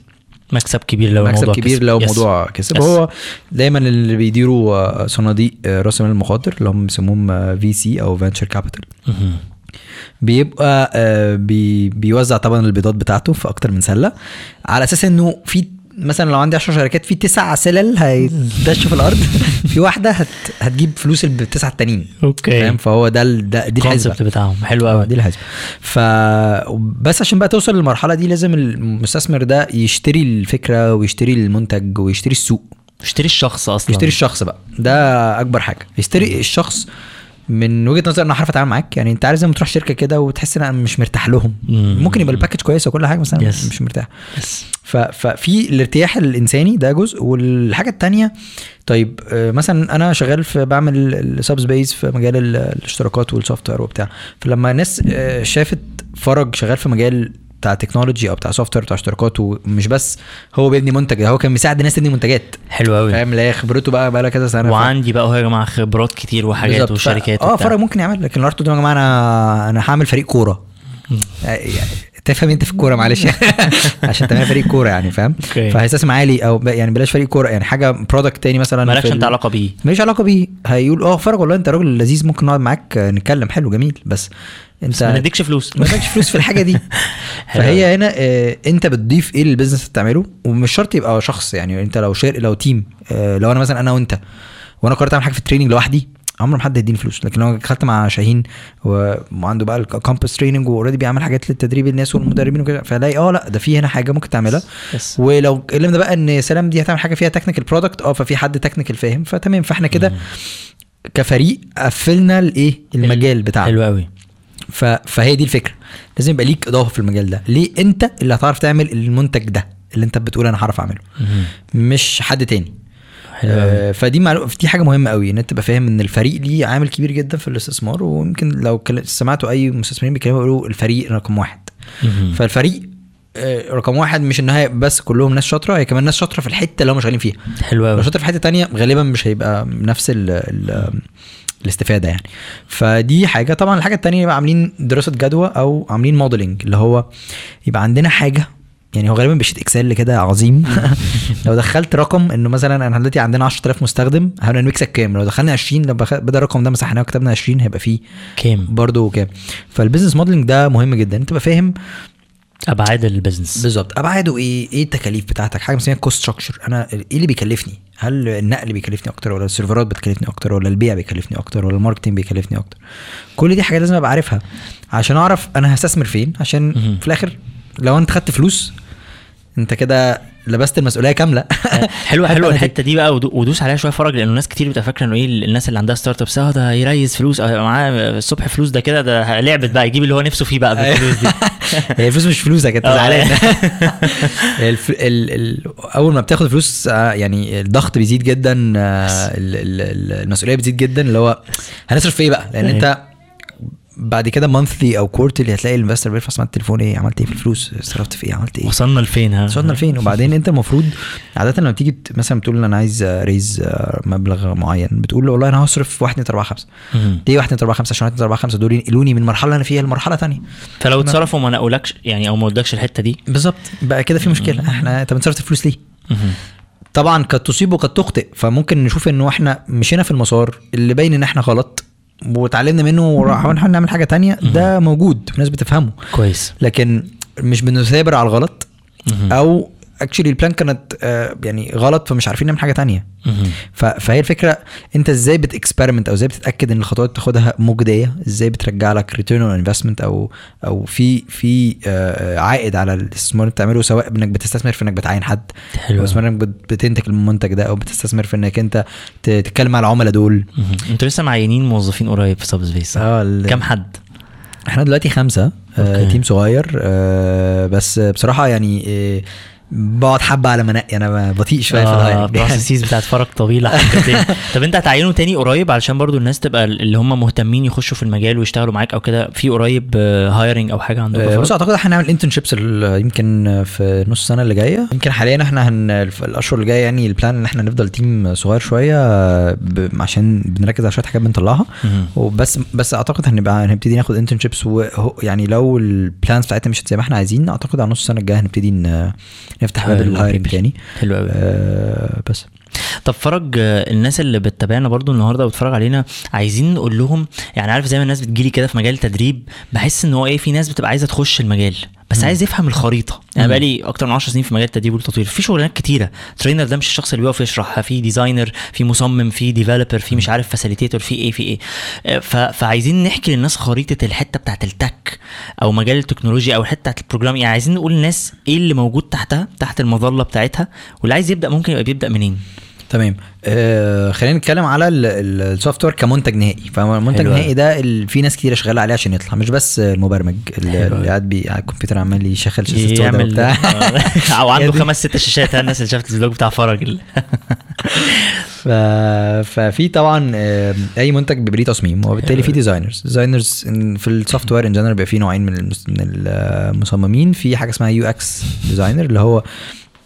مكسب كبير لو مكسب الموضوع كبير كسب. لو Yes. موضوع كسب. هو دايما اللي بيديروا آه، صناديق آه، راس مال المخاطر اللي هم بيسموهم VC أو venture capital. بيبقى آه، بي بيوزع طبعا البيضات بتاعته في أكتر من سلة على أساس إنه في مثلا لو عندي 10 شركات في تسع سلل هيدشوا في الأرض. في واحدة هت هتجيب فلوس التسعة التانيين. okay. فاهم؟ فهو ده ده دي الحسبة. بتاعهم. حلو قوي دي الحسبة. ف بس عشان بقى توصل للمرحلة دي لازم المستثمر ده يشتري الفكرة ويشتري المنتج ويشتري السوق. اشتري الشخص أصلا. يشتري الشخص بقى. ده أكبر حاجة. يشتري الشخص من وجهة نظر أنا عارف أتعامل معاك. يعني أنت عارف لما تروح شركة كده وتحس ان أنا مش مرتاح لهم. مم. ممكن يبقى ال package كويس وكل حاجة بس أنا Yes. مش مرتاح. ف... ففي الارتياح الإنساني ده جزء. والحاجة التانية طيب آه، مثلا أنا شغال في بعمل ال Subspace في مجال ال- الاشتراكات وال software وبتاع. فلما الناس آه، شافت فرج شغال في مجال بتاع technology أو بتاع software بتاع اشتراكات ومش بس هو بيبني منتج هو كان مساعد الناس تبني منتجات. حلو قوي فاهم؟ لا خبرته بقى بقى لها كذا سنة. وعندي بقى هو يا جماعة خبرات كتير وحاجات وشركات آه. فرق ممكن يعمل لكن لو يا جماعة أنا أنا هعمل فريق كورة. آه، يعني تفهم انت في الكورة معلش. عشان تعمل فريق كورة يعني فاهم؟ okay. فهيستثمر عالي أو يعني بلاش فريق كورة يعني حاجة product تاني مثلا مالكش أنت علاقة بيه. ماليش علاقة بيه. هيقول آه فرج والله أنت راجل لذيذ ممكن نقعد معاك نتكلم حلو جميل بس أنت ما نديكش فلوس. ما تدفعش فلوس في الحاجة دي. فهي هنا آه، أنت بتضيف إيه لل business اللي بتعمله؟ ومش شرط يبقى شخص يعني أنت لو share لو team آه، لو أنا مثلا أنا وأنت وأنا قررت أعمل حاجة في ال training لوحدي عمر ما حد هيديني فلوس لكن لو دخلت مع شاهين وعنده بقى ال campus training و already بيعمل حاجات للتدريب الناس والمدربين وكده فلاقي آه لا ده في هنا حاجة ممكن تعملها. ولو اتكلمنا بقى إن سلام دي هتعمل حاجة فيها technical product آه ففي حد technical فاهم فتمام فإحنا كده كفريق قفلنا الايه المجال بتاعنا. حلو قوي ف... فهي دي الفكرة. لازم يبقى ليك إضافة في المجال ده. ليه أنت اللي هتعرف تعمل المنتج ده اللي أنت بتقول أنا هعرف أعمله. مش حد تاني. آه فدي معلو... دي حاجة مهمة قوي إن أنت تبقى فاهم إن الفريق ليه عامل كبير جدا في الاستثمار ويمكن لو سمعتوا أي مستثمرين بيتكلموا يقولوا الفريق رقم واحد. فالفريق آه، رقم واحد مش إن هي بس كلهم ناس شاطرة هي كمان ناس شاطرة في الحتة اللي هم شغالين فيها. حلو لو قوي شاطر في حتة تانية غالبا مش هيبقى نفس ال ال الاستفادة يعني. فدي حاجة. طبعا الحاجة التانية يبقى عاملين دراسة جدوى أو عاملين modeling اللي هو يبقى عندنا حاجة يعني هو غالبا ب sheet Excel كده عظيم. لو دخلت رقم إنه مثلا أنا دلوقتي عندنا 10000 مستخدم هنكسب كام؟ لو دخلنا 20 لو بدل الرقم ده مسحناه وكتبنا 20 هيبقى فيه كام؟ برضه كام. فال business modeling ده مهم جدا. أنت تبقى فاهم؟ أبعاد ال business. بالظبط. أبعاده إيه؟ إيه التكاليف بتاعتك؟ حاجة اسمها cost structure أنا إيه اللي بيكلفني؟ هل النقل بيكلفني أكتر ولا السيرفرات بتكلفني أكتر ولا البيع بيكلفني أكتر ولا ال marketing بيكلفني أكتر؟ كل دي حاجات لازم أبقى عارفها. عشان أعرف أنا هستثمر فين؟ عشان. في الآخر لو أنت خدت فلوس انت كده لبست المسؤولية كاملة حلوة حلوة الحتة دي بقى ودو- ودوس عليها شوية فرج لأنه ناس كتير بتبقى فاكرة إنه إيه الناس اللي عندها startups آه ده هي raise فلوس أو هيبقى معاه الصبح فلوس ده كده ده لعبت بقى يجيب اللي هو نفسه فيه بقى بالفلوس دي هي الفلوس مش فلوسك أنت آه. زعلان. أول ما بتاخد فلوس آه، يعني الضغط بيزيد جدا آه، ال... ال... ال- المسؤولية بتزيد جدا اللي هو هنصرف في إيه بقى لأن إيه. أنت بعد كده monthly أو quarterly هتلاقي ال investor بيرفع سماعة التليفون إيه؟ عملت إيه في الفلوس؟ صرفت في إيه؟ عملت إيه؟ وصلنا لفين ها؟ وصلنا لفين؟ وبعدين أنت المفروض عادة لما تيجي ت- مثلا بتقول أنا عايز raise مبلغ معين بتقول له والله أنا هصرف 1 2 4 5 مهم. ليه 1 2 4 5 عشان 1 2 4 5 دول ينقلوني من المرحله اللي أنا فيها لمرحلة ثانية فلو اتصرفوا ما نقولكش يعني أو ما ودكش الحتة دي. بالظبط. بقى كده في مشكلة. إحنا انت بتصرف الفلوس ليه. طبعا قد تصيب وقد تخطئ. فممكن نشوف انه إحنا مشينا في المسار اللي باين إن إحنا غلط. واتعلمنا منه وراح نحاول نعمل حاجة تانية ده موجود الناس بتفهمه. كويس. لكن مش بنثابر على الغلط. أو actually ال plan كانت آه، يعني غلط فمش عارفين نعمل حاجة تانية فهي الفكرة انت إزاي بت experiment أو إزاي بتتأكد إن الخطوات اللي بتاخدها مجدية إزاي بترجع لك return on investment أو أو في في آه، عائد على الاستثمار اللي بتعمله سواء إنك بتستثمر في إنك بتعين حد حلو أو إنك بت- بتنتج المنتج ده أو بتستثمر في إنك أنت تتكلم مع العملاء دول. أنتوا لسه معينين موظفين قريب في Subspace آه كم حد؟ إحنا دلوقتي خمسة آه. team صغير آه بس بصراحة يعني آه بقعد حبة على ما انقي أنا بطيء شوية في آه ال hiring processes بتاعت فرق طويلة حبتين. طب أنت هتعينه تاني قريب علشان برضو الناس تبقى اللي هم مهتمين يخشوا في المجال ويشتغلوا معاك أو كده في قريب hiring أو حاجة عندكم آه،؟ بص أعتقد إحنا هنعمل internships يمكن في نص السنة اللي جاية يمكن حاليا إحنا هن في الأشهر اللي جاية يعني ال plan إن إحنا نفضل team صغير شوية ب... عشان بنركز على شوية حاجات بنطلعها. وبس بس أعتقد هنبقى هنبتدي ناخد internships يعني لو ال plans بتاعتنا مش زي ما إحنا عايزين أعتقد على نص السنة الجاية هنبتدي نفتح باب ال hiring. تاني. حلو قوي آه، بس. طب فرج آه، الناس اللي بتتابعنا برضو النهارده وبتتفرج علينا عايزين نقول لهم يعني عارف زي ما الناس بتجيلي كده في مجال التدريب بحس إن هو إيه في ناس بتبقى عايزة تخش المجال بس عايز يفهم الخريطة. أنا. بقالي أكتر من 10 سنين في مجال التدريب والتطوير. في شغلانات كتيرة. trainer ده مش الشخص اللي بيقف يشرح في designer في مصمم في developer في مش عارف facilitator في إيه في إيه. فعايزين نحكي للناس خريطة الحتة بتاعت ال tech أو مجال التكنولوجيا أو الحته بتاعت ال program يعني عايزين نقول للناس إيه اللي موجود تحتها تحت المظلة بتاعتها واللي عايز يبدأ ممكن يبقى بيبدأ منين؟ تمام. آه خلينا نتكلم على ال soft ware كمنتج نهائي. فالمنتج النهائي ده في ناس كتير شغالة عليه عشان يطلع مش بس المبرمج اللي. قاعد بي- على الكمبيوتر عمال يشغل شاشة سودا وبتاع. أو عنده. خمس ست شاشات. الناس اللي شافت ال vlog بتاع فرج ف... ففي طبعا آه، أي منتج بيبقى ليه تصميم وبالتالي في designers designers في ال software in general بيبقى في نوعين من المصممين في حاجة اسمها UX designer اللي هو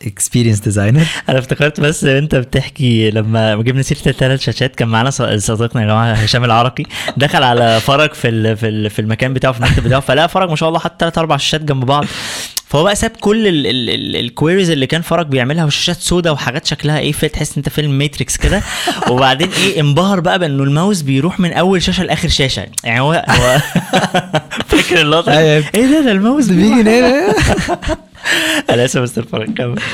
experience designer أنا افتكرت بس انت بتحكي لما جبنا سيرة الثلاث شاشات كان معانا صديقنا يا جماعة هشام العرقي. دخل على فرج في ال- في ال- في المكان بتاعه في المكتب بتاعه فلقى فرج ما شاء الله حط ثلاث أربع شاشات جنب بعض. فهو بقى ساب كل ال queries اللي كان فرج بيعملها وشاشات سودا وحاجات شكلها إيه تحس أنت فيلم Matrix كده. وبعدين إيه انبهر بقى بأنه الماوس بيروح من أول شاشة لآخر شاشة. يعني هو هو فاكر اللقطة؟ أيوة. إيه ده ده الماوس بيجي هنا. يا مستر فرج كمل.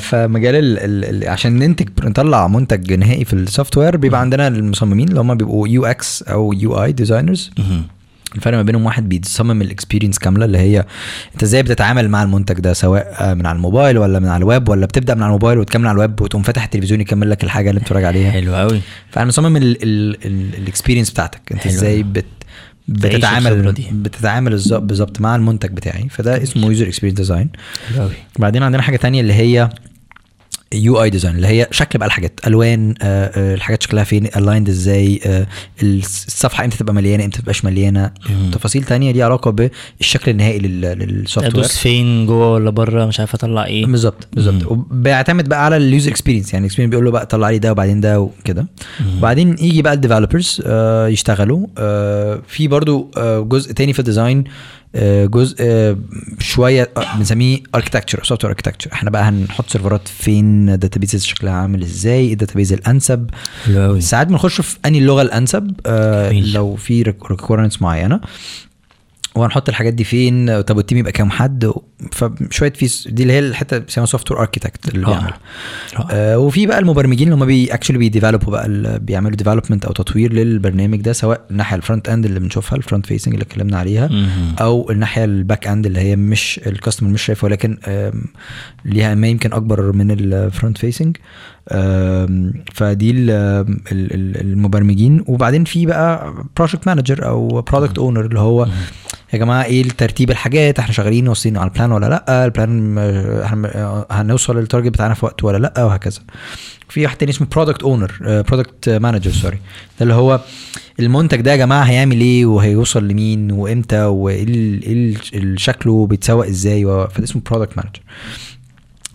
فمجال ال... ال... ال... عشان ننتج نطلع منتج نهائي في ال software بيبقى عندنا المصممين اللي هم بيبقوا UX أو UI designers الفرق ما بينهم واحد بيصمم ال experience كاملة اللي هي أنت إزاي بتتعامل مع المنتج ده سواء من على الموبايل ولا من على الويب ولا بتبدأ من على الموبايل وتكمل على الويب وتقوم فاتح التلفزيون يكمل لك الحاجة اللي بتتفرج عليها. حلو قوي فأنا مصمم ال experience بتاعتك أنت إزاي. بت بتتعامل دي. بتتعامل بالظبط مع المنتج بتاعي. فده اسمه user experience design بعدين عندنا حاجة تانية اللي هي UI design اللي هي شكل بقى الحاجات ألوان آه آه الحاجات شكلها فين ال end إزاي آه الصفحة إمتى تبقى مليانة إمتى تبقاش مليانة مم. تفاصيل تانية ليها علاقة بالشكل النهائي لل- لل software ادوس فين جوه ولا بره مش عارف أطلع إيه بالظبط بالظبط. وبيعتمد بقى على ال user experience يعني ال experience بيقول له بقى طلع لي ده وبعدين ده وكده. وبعدين يجي بقى ال developers آه يشتغلوا آه في برضو آه جزء تاني في ال design آه جزء آه شوية آه بنسميه architecture software architecture إحنا بقى هنحط سيرفرات فين؟ database شكلها عامل إزاي؟ ال database الانسب. ساعات بنخش في أنهي اللغة الأنسب؟ آه. لو في requirements معينة. وهنحط الحاجات دي فين طب وال team يبقى كام حد فشوية في دي اللي هي الحته بيسموها software architect اللي آه. بيعمل رائع. آه وفي بقى المبرمجين اللي هم بي actually بي develop وا بقى بيعملوا development أو تطوير للبرنامج ده سواء الناحية ال front end اللي بنشوفها ال front facing اللي اتكلمنا عليها مهم. أو الناحية ال back end اللي هي مش ال customer مش شايفها ولكن ليها ما يمكن أكبر من ال front facing فدي ال- ال- ال- المبرمجين. وبعدين في بقى project manager أو product owner اللي هو يا جماعة إيه ترتيب الحاجات؟ إحنا شغالين واصلين على ال plan ولا لأ؟ ال plan هن- هنوصل لل target بتاعنا في وقته ولا لأ؟ وهكذا. في واحد تاني اسمه product owner product manager sorry ده اللي هو المنتج ده يا جماعة هيعمل إيه؟ وهيوصل لمين؟ وإمتى؟ وإيه إيه شكله؟ بيتسوق إزاي؟ فده اسمه product manager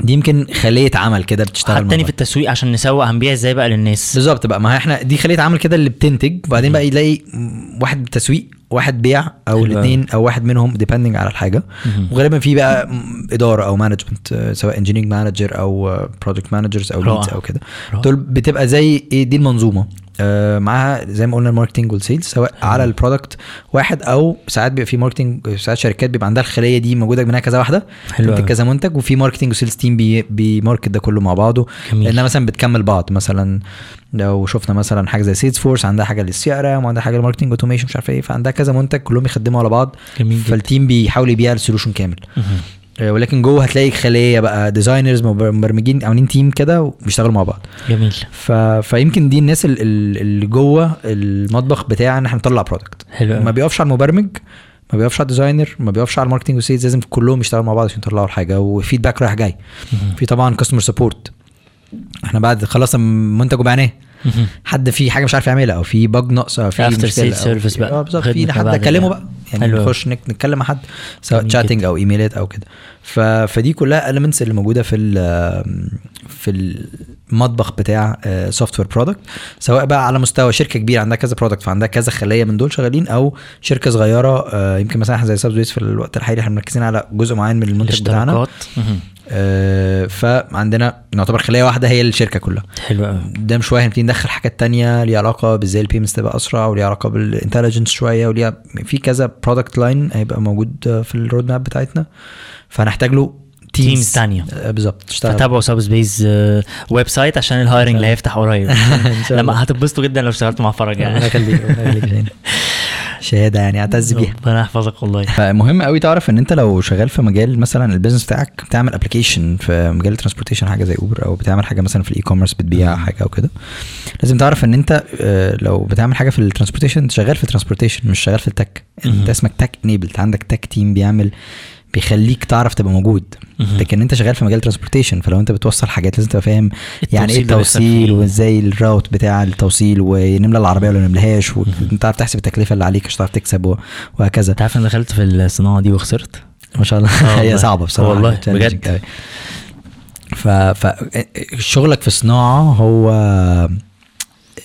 دي يمكن خلية عمل كده بتشتغل تاني. في التسويق عشان نسوق هنبيع إزاي بقى للناس بالظبط بقى ما إحنا دي خلية عمل كده اللي بتنتج وبعدين بقى يلاقي واحد تسويق واحد بيع أو الاثنين أو واحد منهم depending على الحاجة. وغالبا في بقى إدارة أو management سواء engineering manager أو project managers أو. leads أو كده. دول بتبقى زي إيه دي المنظومة معاها زي ما قلنا ال marketing وال sales سواء على ال product واحد أو ساعات بيبقى في marketing ساعات شركات بيبقى عندها الخلية دي موجودة منها كذا واحدة حلو. كذا منتج وفي marketing و sales team بي بي market ده كله مع بعضه جميل. لانها مثلا بتكمل بعض مثلا لو شفنا مثلا حاجة زي Salesforce عندها حاجة لل CRM وعندها حاجة لل marketing automation مش عارف إيه فعندها كذا منتج كلهم يخدموا على بعض جميل جدا. فال team بيحاول يبيع ال solution كامل. آه، ولكن جوه هتلاقي خلية بقى designers مبرمجين عاملين team كده وبيشتغلوا مع بعض. جميل. ف... فيمكن دي الناس ال- ال- اللي جوه المطبخ بتاع ان إحنا نطلع product حلو ما. بيقفش على المبرمج ما بيقفش على ال designer ما بيقفش على ال marketing وال sales لازم كلهم يشتغلوا مع بعض عشان يطلعوا الحاجة و feedback رايح جاي. في طبعا customer support إحنا بعد خلصنا منتج وبعناه. حد في حاجة مش عارف يعملها أو في bug ناقصة في after مشكلة sales أو service في- بقى. آه بالظبط. في حد أكلمه بقى. يعني حلو. نخش نتكلم مع حد سواء chatting. أو إيميلات أو كده. ف... فدي كلها elements اللي موجودة في ال في المطبخ بتاع software product سواء بقى على مستوى شركة كبيرة عندها كذا product فعندها كذا خلية من دول شغالين أو شركة صغيرة آه، يمكن مثلا إحنا زي سابز في الوقت الحالي إحنا مركزين على جزء معين من المنتج بتاعنا. فعندنا نعتبر خلية واحدة هي الشركة كلها. حلو قوي. قدام شوية هنبتدي ندخل حاجات تانية ليها علاقة بازاي ال payments تبقى أسرع وليها علاقة بال intelligence شوية وليها في كذا product line هيبقى موجود في ال road map بتاعتنا. فهنحتاج له teams تانية. آه، بالظبط فتابعوا سب سبيس website عشان ال hiring اللي هيفتح قريب. لما هتتبسطوا جدا لو اشتغلتوا مع فرج يعني. شهادة يعني اعتز بيها. ربنا يحفظك والله. فمهم قوي تعرف ان انت لو شغال في مجال مثلا ال business بتاعك بتعمل application في مجال ال transportation حاجة زي اوبر أو بتعمل حاجة مثلا في ال e-commerce بتبيع حاجة أو كده. لازم تعرف ان انت آه، لو بتعمل حاجة في ال transportation انت شغال في ال transportation مش شغال في ال tech. انت مهم. اسمك tech enabled عندك tech team بيعمل بيخليك تعرف تبقى موجود. لكن انت شغال في مجال transportation فلو انت بتوصل حاجات لازم تبقى فاهم يعني إيه التوصيل. وإزاي ال route بتاع التوصيل ونملى العربية ولا نملهاش وانت تعرف تحسب التكلفة اللي عليك عشان تعرف تكسب وهكذا انت عارف أنا دخلت في الصناعة دي وخسرت ما شاء الله آه هي. صعبة بصراحة والله، بجد. ف ف شغلك في الصناعة هو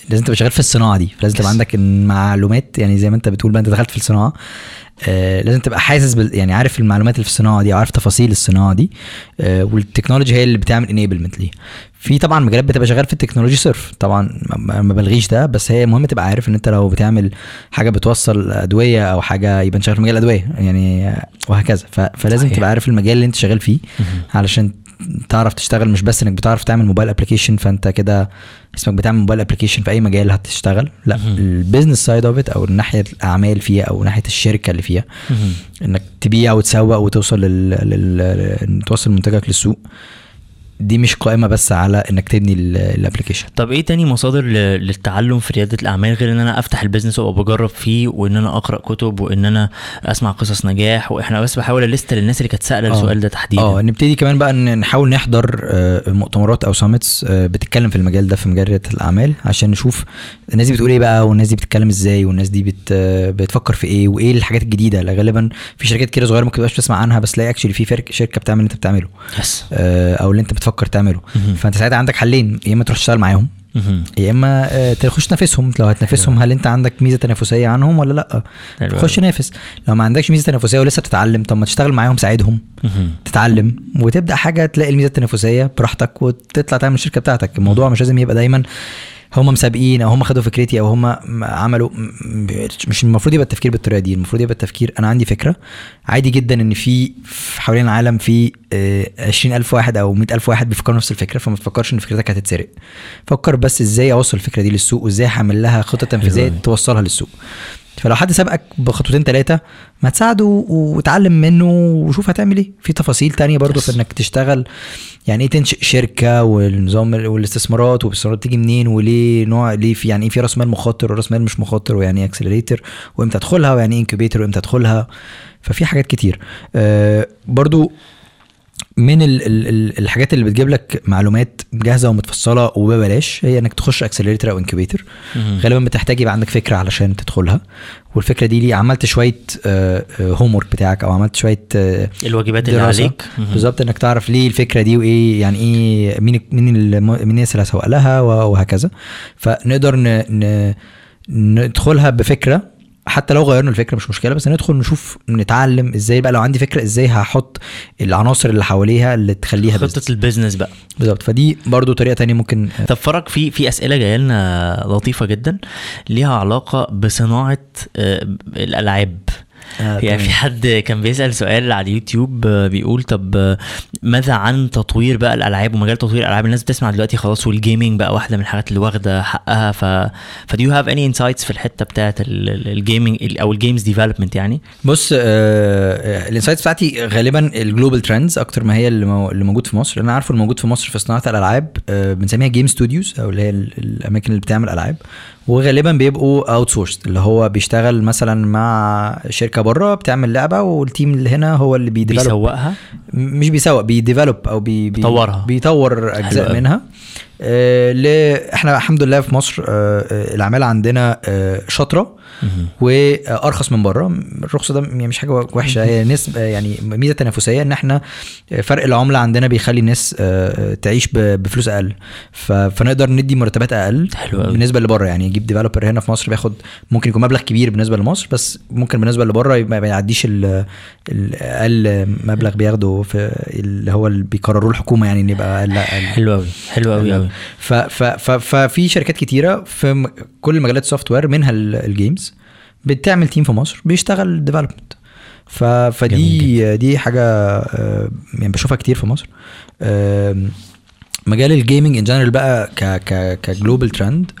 لازم تبقى شغال في الصناعة دي لازم تبقى. عندك المعلومات يعني زي ما انت بتقول بقى انت دخلت في الصناعة آه لازم تبقى حاسس بال يعني عارف المعلومات اللي في الصناعة دي عارف تفاصيل الصناعة دي آه وال technology هي اللي بتعمل enablement ليها في طبعا مجالات بتبقى شغال في ال technology صرف طبعا ما بلغيش ده بس هي مهم تبقى عارف ان انت لو بتعمل حاجة بتوصل أدوية أو حاجة يبقى انت شغال في مجال الادويه يعني آه، وهكذا فلازم صحيح. تبقى عارف المجال اللي انت شغال فيه. علشان تعرف تشتغل مش بس إنك بتعرف تعمل mobile application فأنت كده اسمك بتعمل mobile application في أي مجال هتشتغل لا. ال business side of it أو ناحية الأعمال فيها أو ناحية الشركة اللي فيها. إنك تبيع وتسوق وتوصل لل... لل... لل... توصل منتجك للسوق دي مش قائمة بس على إنك تبني ال application طب إيه تاني مصادر للتعلم في ريادة الأعمال غير إن أنا أفتح ال business وأبقى بجرب فيه وإن أنا أقرأ كتب وإن أنا أسمع قصص نجاح؟ وإحنا بس بحاول أ list للناس اللي كانت سائله آه. السؤال ده تحديدا. آه نبتدي كمان بقى إن نحاول نحضر آه، مؤتمرات أو summits بتتكلم في المجال ده في مجال ريادة الأعمال عشان نشوف الناس دي بتقول إيه بقى والناس دي بتتكلم إزاي والناس دي بت آه، بتفكر في إيه وإيه الحاجات الجديدة. اللي غالبا في شركات كده صغيرة ممكن تبقاش تسمع عنها بس تلاقي actually في فرق- شركة بتعمل اللي أنت بتعمله. آه، أو اللي أنت بتفكر تعمله مهم. فأنت ساعتها عندك حلين يا إما تروح تشتغل معاهم. يا إما آه، تخش تنافسهم لو هتنافسهم هل أنت عندك ميزة تنافسية عنهم ولا لأ خش. نافس لو ما عندكش ميزة تنافسية ولسه بتتعلم طب ما تشتغل معاهم ساعدهم. تتعلم وتبدأ حاجة تلاقي الميزة التنافسية براحتك وتطلع تعمل الشركة بتاعتك الموضوع مش لازم يبقى دايما هم مسابقين أو هم خدوا فكرتي أو هم عملوا مش المفروض يبقى التفكير بالطريقة دي المفروض يبقى التفكير أنا عندي فكرة عادي جدا إن في حوالين العالم في آه، 20000 واحد أو 100000 واحد بيفكروا نفس الفكرة فما تفكرش إن فكرتك هتتسرق فكر بس إزاي أوصل الفكرة دي للسوق وإزاي هعمل لها خطة تنفيذيه. توصلها للسوق فلو حد سبقك بخطوتين ثلاثة ما تساعده وتعلم منه وشوف هتعمل إيه. في تفاصيل تانية برضو Yes. في إنك تشتغل. يعني إيه تنشئ شركة والنظام والاستثمارات والاستثمارات تيجي منين وليه نوع ليه في يعني إيه في راس مال مخاطر وراس مال مش مخاطر ويعني إيه accelerator وإمتى أدخلها ويعني إيه incubator وإمتى أدخلها. ففي حاجات كتير. آه برضو من ال ال ال الحاجات اللي بتجيب لك معلومات جاهزة ومتفصلة وببلاش هي إنك تخش accelerator أو incubator مهم. غالبا بتحتاج يبقى عندك فكرة علشان تدخلها والفكرة دي ليه عملت شوية homework بتاعك أو عملت شوية آه، الواجبات اللي. عليك. بالظبط إنك تعرف ليه الفكرة دي وإيه يعني إيه مين مين الناس اللي هسوق لها و- وهكذا فنقدر ندخلها بفكرة حتى لو غيرنا الفكرة مش مشكلة بس ندخل نشوف نتعلم إزاي بقى لو عندي فكرة إزاي هحط العناصر اللي حواليها اللي تخليها خطة. البيزنس بقى. بالظبط. فدي برضو طريقة تانية ممكن طب فرج في في أسئلة جاية لنا لطيفة جدا ليها علاقة بصناعة آه، يعني في حد كان بيسأل سؤال على اليوتيوب آه، بيقول طب آه، ماذا عن تطوير بقى الألعاب ومجال تطوير الألعاب؟ الناس بتسمع دلوقتي خلاص وال gaming بقى واحدة من الحاجات اللي واخدة حقها. ف ف do you have any insights في الحتة بتاعت ال gaming أو ال games development يعني؟ بص ال insights بتاعتي غالبا ال global trends أكتر ما هي اللي مو- اللي موجود في مصر. أنا عارفه الموجود في مصر في صناعة الألعاب آه، بنسميها game studios أو اللي هي ال- الأماكن اللي بتعمل ألعاب. وغالبا بيبقوا outsource اللي هو بيشتغل مثلا مع شركة بره بتعمل لعبة وال team اللي هنا هو اللي بي develop بيسوقها مش بيسوق بي develop أو بي بي بيطورها. بيطور أجزاء. منها. إحنا الحمد لله في مصر آه آه، العماله عندنا آه شاطرة. وأرخص من بره. الرخصه ده يعني مش حاجة وحشة هي نسبه يعني ميزة تنافسية إن إحنا فرق العملة عندنا بيخلي الناس آه، تعيش بفلوس أقل. فنقدر ندي مرتبات أقل حلو. بالنسبة لبره يعني يجيب ديفلوبر هنا في مصر بياخد ممكن يكون مبلغ كبير بالنسبة لمصر بس ممكن بالنسبة لبره ما يعديش الاقل مبلغ بياخده في اللي هو اللي بيقرروه الحكومة يعني إن يبقى أقل أقل. حلو قوي حلو قوي قوي ف ف ف ففي شركات كتيرة في كل مجالات ال software منها ال- games بتعمل team في مصر بيشتغل development ف فدي دي حاجة آه، يعني بشوفها كتير في مصر. مجال ال gaming in general بقى ك ك ك global trend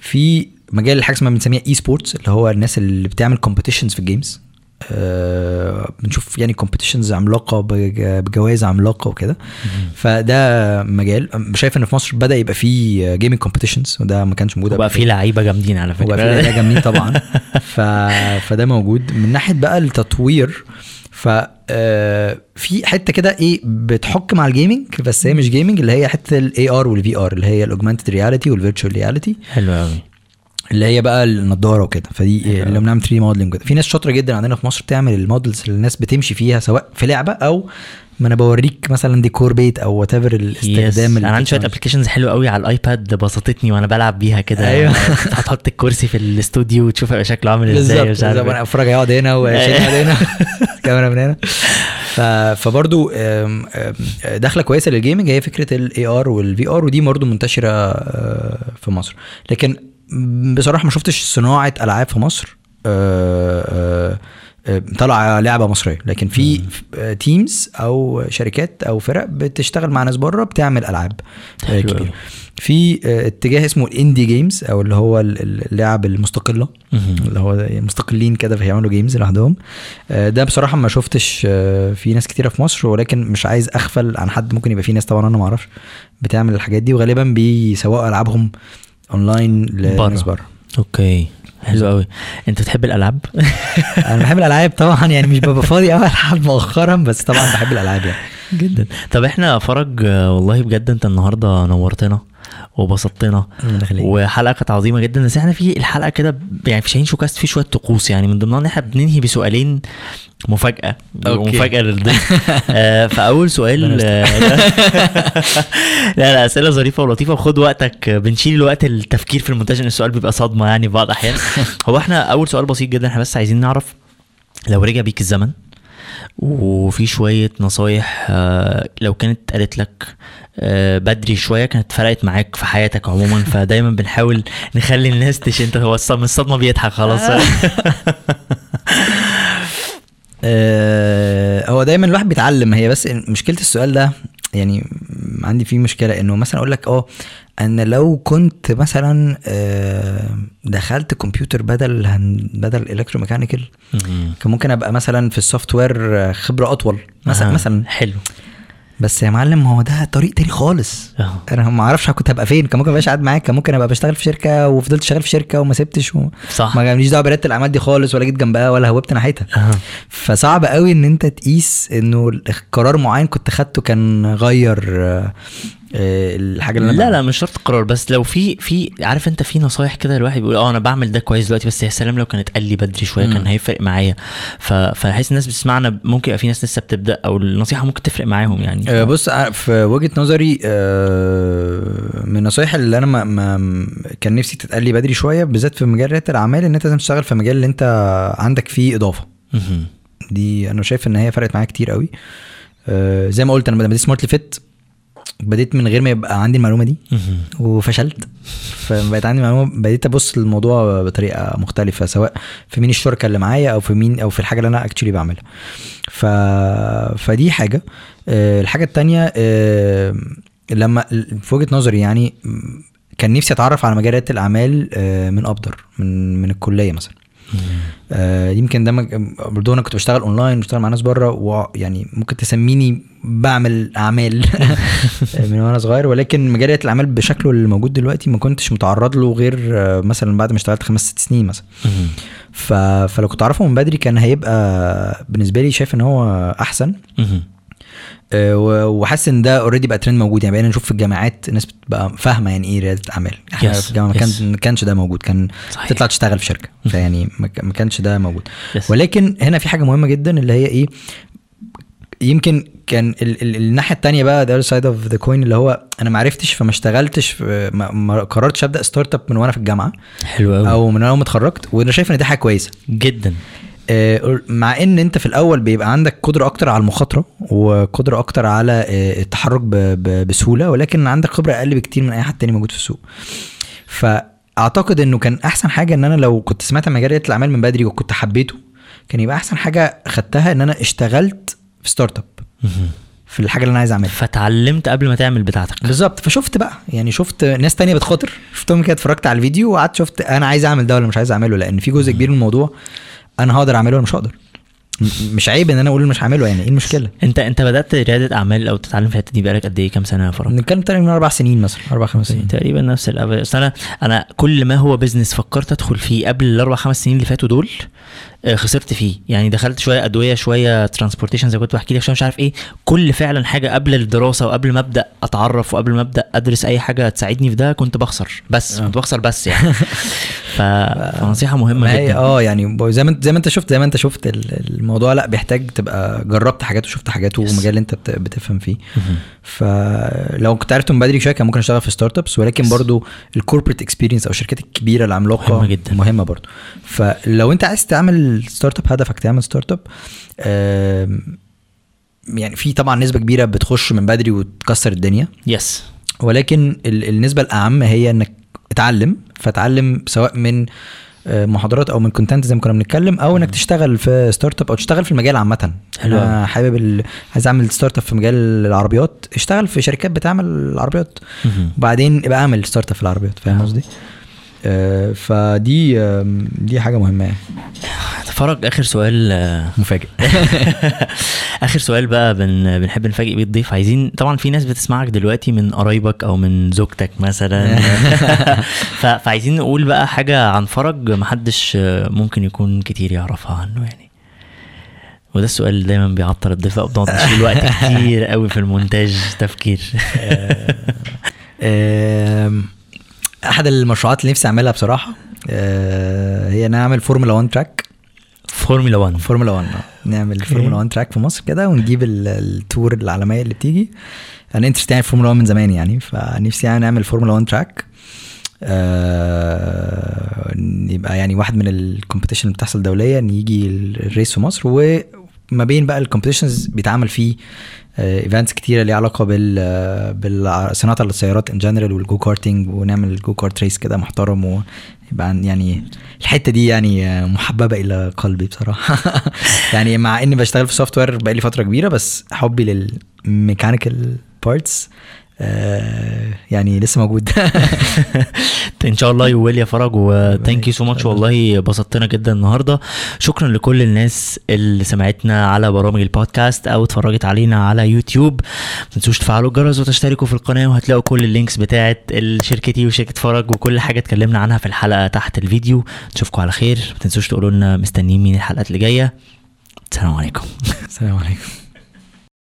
في مجال حاجة اسمها بنسميها e-sports اللي هو الناس اللي بتعمل competitions في ال games بنشوف يعني competitions عملاقة بج- بجوائز عملاقة وكده. فده مجال شايف إن في مصر بدأ يبقى فيه gaming competitions وده ما كانش موجود وبقى قبل في كده. لعيبة جامدين على فكرة. وبقى في لعيبة جامدين طبعا. ف... فده موجود. من ناحية بقى التطوير ف آه، في حتة كده إيه بتحك مع ال gaming بس هي مش gaming اللي هي حتة ال AR وال VR اللي هي ال augmented reality وال virtual reality حلو قوي اللي هي بقى النضارة وكده. فدي اللي بنعمل 3 modeling كده في ناس شاطرة جدا عندنا في مصر بتعمل ال models اللي الناس بتمشي فيها سواء في لعبة أو ما أنا بوريك مثلا ديكور بيت أو whatever الاستخدام أنا عندي شوية. applications حلوة قوي على ال iPad بسطتني وأنا بلعب بيها كده. أيوة. هتحط الكرسي في الاستوديو وتشوف هيبقى شكله عامل إزاي بالظبط. إيه. أنا أفرج يقعد هنا وشيل يقعد هنا. كاميرا من هنا. فبرضو دخله كويسة لل gaming هي فكرة ال AR وال VR ودي برضو منتشرة آه، في مصر. لكن بصراحة ما شفتش صناعة ألعاب في مصر آه، آه، آه، طالعة لعبة مصرية لكن في teams أو شركات أو فرق بتشتغل مع ناس بره بتعمل ألعاب كبيرة. في اتجاه اسمه ال indie games أو اللي هو ال- ال- اللعب المستقلة. اللي هو مستقلين كده فيعملوا games لوحدهم ده بصراحة ما شفتش في ناس كتيرة في مصر ولكن مش عايز أغفل عن حد ممكن يبقى في ناس طبعا أنا ما أعرفش بتعمل الحاجات دي وغالبا بيسوقوا ألعابهم اونلاين لناس بره. okay. حلو قوي أنت بتحب الألعاب؟ أنا بحب الألعاب طبعا يعني مش ببقى فاضي قوي العب مؤخرا بس طبعا بحب الألعاب يعني. جدا. طب إحنا فرج والله بجد أنت النهارده نورتنا وبسطتنا. وحلقة كانت عظيمة جدا بس إحنا في الحلقة كده يعني في شاهين showcast في شوية طقوس يعني من ضمنها إن إحنا بننهي بسؤالين مفاجأة. okay. مفاجأة للضيف. آه، فأول سؤال آه، لا لا أسئلة ظريفة ولطيفة. وخد وقتك. بنشيل الوقت التفكير في المونتاج ان السؤال بيبقى صدمة يعني في بعض الأحيان. هو إحنا أول سؤال بسيط جدا. إحنا بس عايزين نعرف لو رجع بيك الزمن وفي شوية نصايح آه، لو كانت قالت لك آه، بدري شوية كانت فرقت معاك في حياتك عموما. فدايما بنحاول نخلي الناس تش انت هو من الصدمة بيضحك خلاص. آه، هو دايما الواحد بيتعلم. هي بس مشكلة السؤال ده يعني عندي فيه مشكلة إنه مثلا أقول لك آه أنا لو كنت مثلا آه، دخلت كمبيوتر بدل بدل electromechanical كان ممكن أبقى مثلا في ال software خبرة أطول. مثلا آه، مثلا حلو. بس يا معلم هو ده طريق تاني خالص آه. أنا ما أعرفش كنت هبقى فين كان ممكن ما ابقاش قاعد معاك كان ممكن أبقى بشتغل في شركة وفضلت شغال في شركة وما سبتش و... صح ما جاليش دعوة برياده الأعمال دي خالص ولا جيت جنبها ولا هوبت ناحيتها. فصعب قوي إن أنت تقيس إنه قرار معين كنت خدته كان غير الحاجة اللي أنا لا. لا مش شرط قرار بس لو في في عارف أنت في نصايح كده الواحد بيقول آه أنا بعمل ده كويس دلوقتي بس يا سلام لو كانت قال لي بدري شوية كان. هيفرق معايا ف- فحس الناس بتسمعنا ممكن يبقى في ناس لسه بتبدأ أو النصيحة ممكن تفرق معاهم يعني آه، بص آه، في وجهة نظري آه، من النصايح اللي أنا ما, ما كان نفسي تتقال لي بدري شوية بالذات في مجال رياده الأعمال إن أنت لازم تشتغل في مجال اللي أنت عندك فيه إضافة. دي أنا شايف إن هي فرقت معايا كتير قوي آه، زي ما قلت أنا لما بديت Smartly Fit بديت من غير ما يبقى عندي المعلومة دي. وفشلت. فبقيت عندي معلومة بديت أبص للموضوع بطريقة مختلفة سواء في مين الشركة اللي معايا أو في مين أو في الحاجة اللي أنا actually بعملها. ف... فدي حاجة. آه، الحاجة التانية آه، لما في وجهة نظري يعني كان نفسي أتعرف على مجالات الأعمال آه، من أبدر من من الكلية مثلا. آه يمكن ده برضه أنا كنت بشتغل اونلاين بشتغل مع ناس بره ويعني ممكن تسميني بعمل أعمال من وأنا صغير ولكن مجال الأعمال بشكله اللي موجود دلوقتي ما كنتش متعرض له غير آه، مثلا بعد ما اشتغلت خمس ست سنين مثلا. ف... فلو كنت أعرفه من بدري كان هيبقى بالنسبة لي شايف إن هو أحسن. وحاسس إن ده already بقى ترند موجود. يعني بقينا نشوف في الجامعات الناس بتبقى فاهمة يعني إيه رياده أعمال. إحنا Yes, في الجامعة ما كان كانش ده موجود. كان صحيح. تطلع تشتغل في شركة. فيعني ما كانش ده موجود. Yes. ولكن هنا في حاجة مهمة جدا اللي هي إيه؟ يمكن كان ال ال الناحية التانية بقى other side of the coin اللي هو أنا ما عرفتش فما اشتغلتش ما, ما قررتش أبدأ startup من وأنا في الجامعة حلو قوي أو من وأنا ما اتخرجت وأنا شايف إن دي حاجة كويسة. جدا. آه، مع إن أنت في الأول بيبقى عندك قدرة أكتر على المخاطرة وقدرة أكتر على آه، التحرك بسهولة ولكن عندك خبرة أقل بكتير من أي حد تاني موجود في السوق. فأعتقد إنه كان أحسن حاجة إن أنا لو كنت سمعت عن مجال رياده الاعمال من بدري وكنت حبيته كان يبقى أحسن حاجة خدتها إن أنا اشتغلت في start up في الحاجة اللي أنا عايز أعملها. فتعلمت قبل ما تعمل بتاعتك. بالظبط. فشفت بقى. يعني شفت ناس تانية بتخاطر. شفتهم كده اتفرجت على الفيديو وقعدت شفت أنا عايز أعمل ده ولا مش عايز أعمله لأن في جزء كبير من الموضوع أنا هقدر أعمله ولا مش هقدر؟ مش عيب إن أنا أقول مش هعمله يعني إيه المشكلة؟ أنت أنت بدأت ريادة أعمال أو تتعلم في الحتة دي بقالك قد إيه؟ كام سنة يا فرج بنتكلم تقريبا من أربع سنين مثلا أربع خمس سنين. تقريبا نفس ال average أنا أنا كل ما هو business فكرت أدخل فيه قبل الأربع خمس سنين اللي فاتوا دول آه، خسرت فيه. يعني دخلت شوية أدوية شوية transportation زي كنت بحكي لك شوية مش عارف إيه. كل فعلا حاجة قبل الدراسة وقبل ما أبدأ أتعرف وقبل ما أبدأ أدرس أي حاجة تساعدني في ده كنت بخسر. بس آه. كنت بخسر بس يعني. فنصيحة مهمة جدا. آه يعني زي ما انت زي ما انت شفت زي ما انت شفت ال- الموضوع لا بيحتاج تبقى جربت حاجات وشفت حاجات ومجال اللي انت بت- بتفهم فيه. فلو كنت عرفت من بدري شوية كان ممكن اشتغل في start ups ولكن برضو ال corporate experience أو الشركات الكبيرة العملاقة مهمة جدا. مهمة برضو. فلو انت عايز تعمل start up هدفك تعمل start up يعني في طبعا نسبة كبيرة بتخش من بدري وتكسر الدنيا. yes ولكن ال- النسبة الأعم هي إنك اتعلم فتعلم سواء من آه، محاضرات أو من content زي ما كنا بنتكلم أو إنك تشتغل في start up أو تشتغل في المجال عامة. أنا حابب ال... عايز أعمل start up في مجال العربيات. اشتغل في شركات بتعمل العربيات. وبعدين ابقى اعمل start up في العربيات فاهم قصدي؟ فدي آم، دي حاجة مهمة يعني. فرج آخر سؤال آه، مفاجئ. آخر سؤال بقى بن بنحب نفاجئ بيه الضيف. عايزين طبعا في ناس بتسمعك دلوقتي من قرايبك أو من زوجتك مثلا. فعايزين نقول بقى حاجة عن فرج محدش آه، ممكن يكون كتير يعرفها عنه يعني. وده السؤال اللي دايما بيعطل الضيف بنقعد نشيل وقت كتير قوي في المونتاج تفكير. أحد المشروعات اللي نفسي أعملها بصراحة آه، هي إن أعمل فورمولا 1 track. Formula 1 فورمولا 1 آه. نعمل فورمولا 1 track في مصر كده ونجيب ال- ال tour العالمية اللي بتيجي. أنا interested يعني في فورمولا 1 من زمان يعني فنفسي يعني نعمل فورمولا 1 track. آه يبقى يعني واحد من ال competition اللي بتحصل دوليا إن يجي ال race في مصر وما بين بقى ال competitions بيتعمل فيه events كتيرة ليها علاقة بال بالصناعه السيارات in general وال go karting ونعمل go kart race كده محترم ويبقى عن- يعني الحتة دي يعني آه، محببة إلى قلبي بصراحة. يعني مع إني بشتغل في software بقالي فترة كبيرة بس حبي لل mechanical parts يعني لسه موجود. إن شاء الله you will يا فرج و thank you so much والله بسطتنا جدا النهارده. شكرا لكل الناس اللي سمعتنا على برامج البودكاست أو اتفرجت علينا على يوتيوب. ما تنسوش تفعلوا الجرس وتشتركوا في القناة وهتلاقوا كل ال links بتاعه شركتي وشركة فرج وكل حاجة اتكلمنا عنها في الحلقة تحت الفيديو. نشوفكم على خير. ما تنسوش تقولوا لنا مستنيين مين الحلقات اللي جاية. السلام عليكم. السلام عليكم.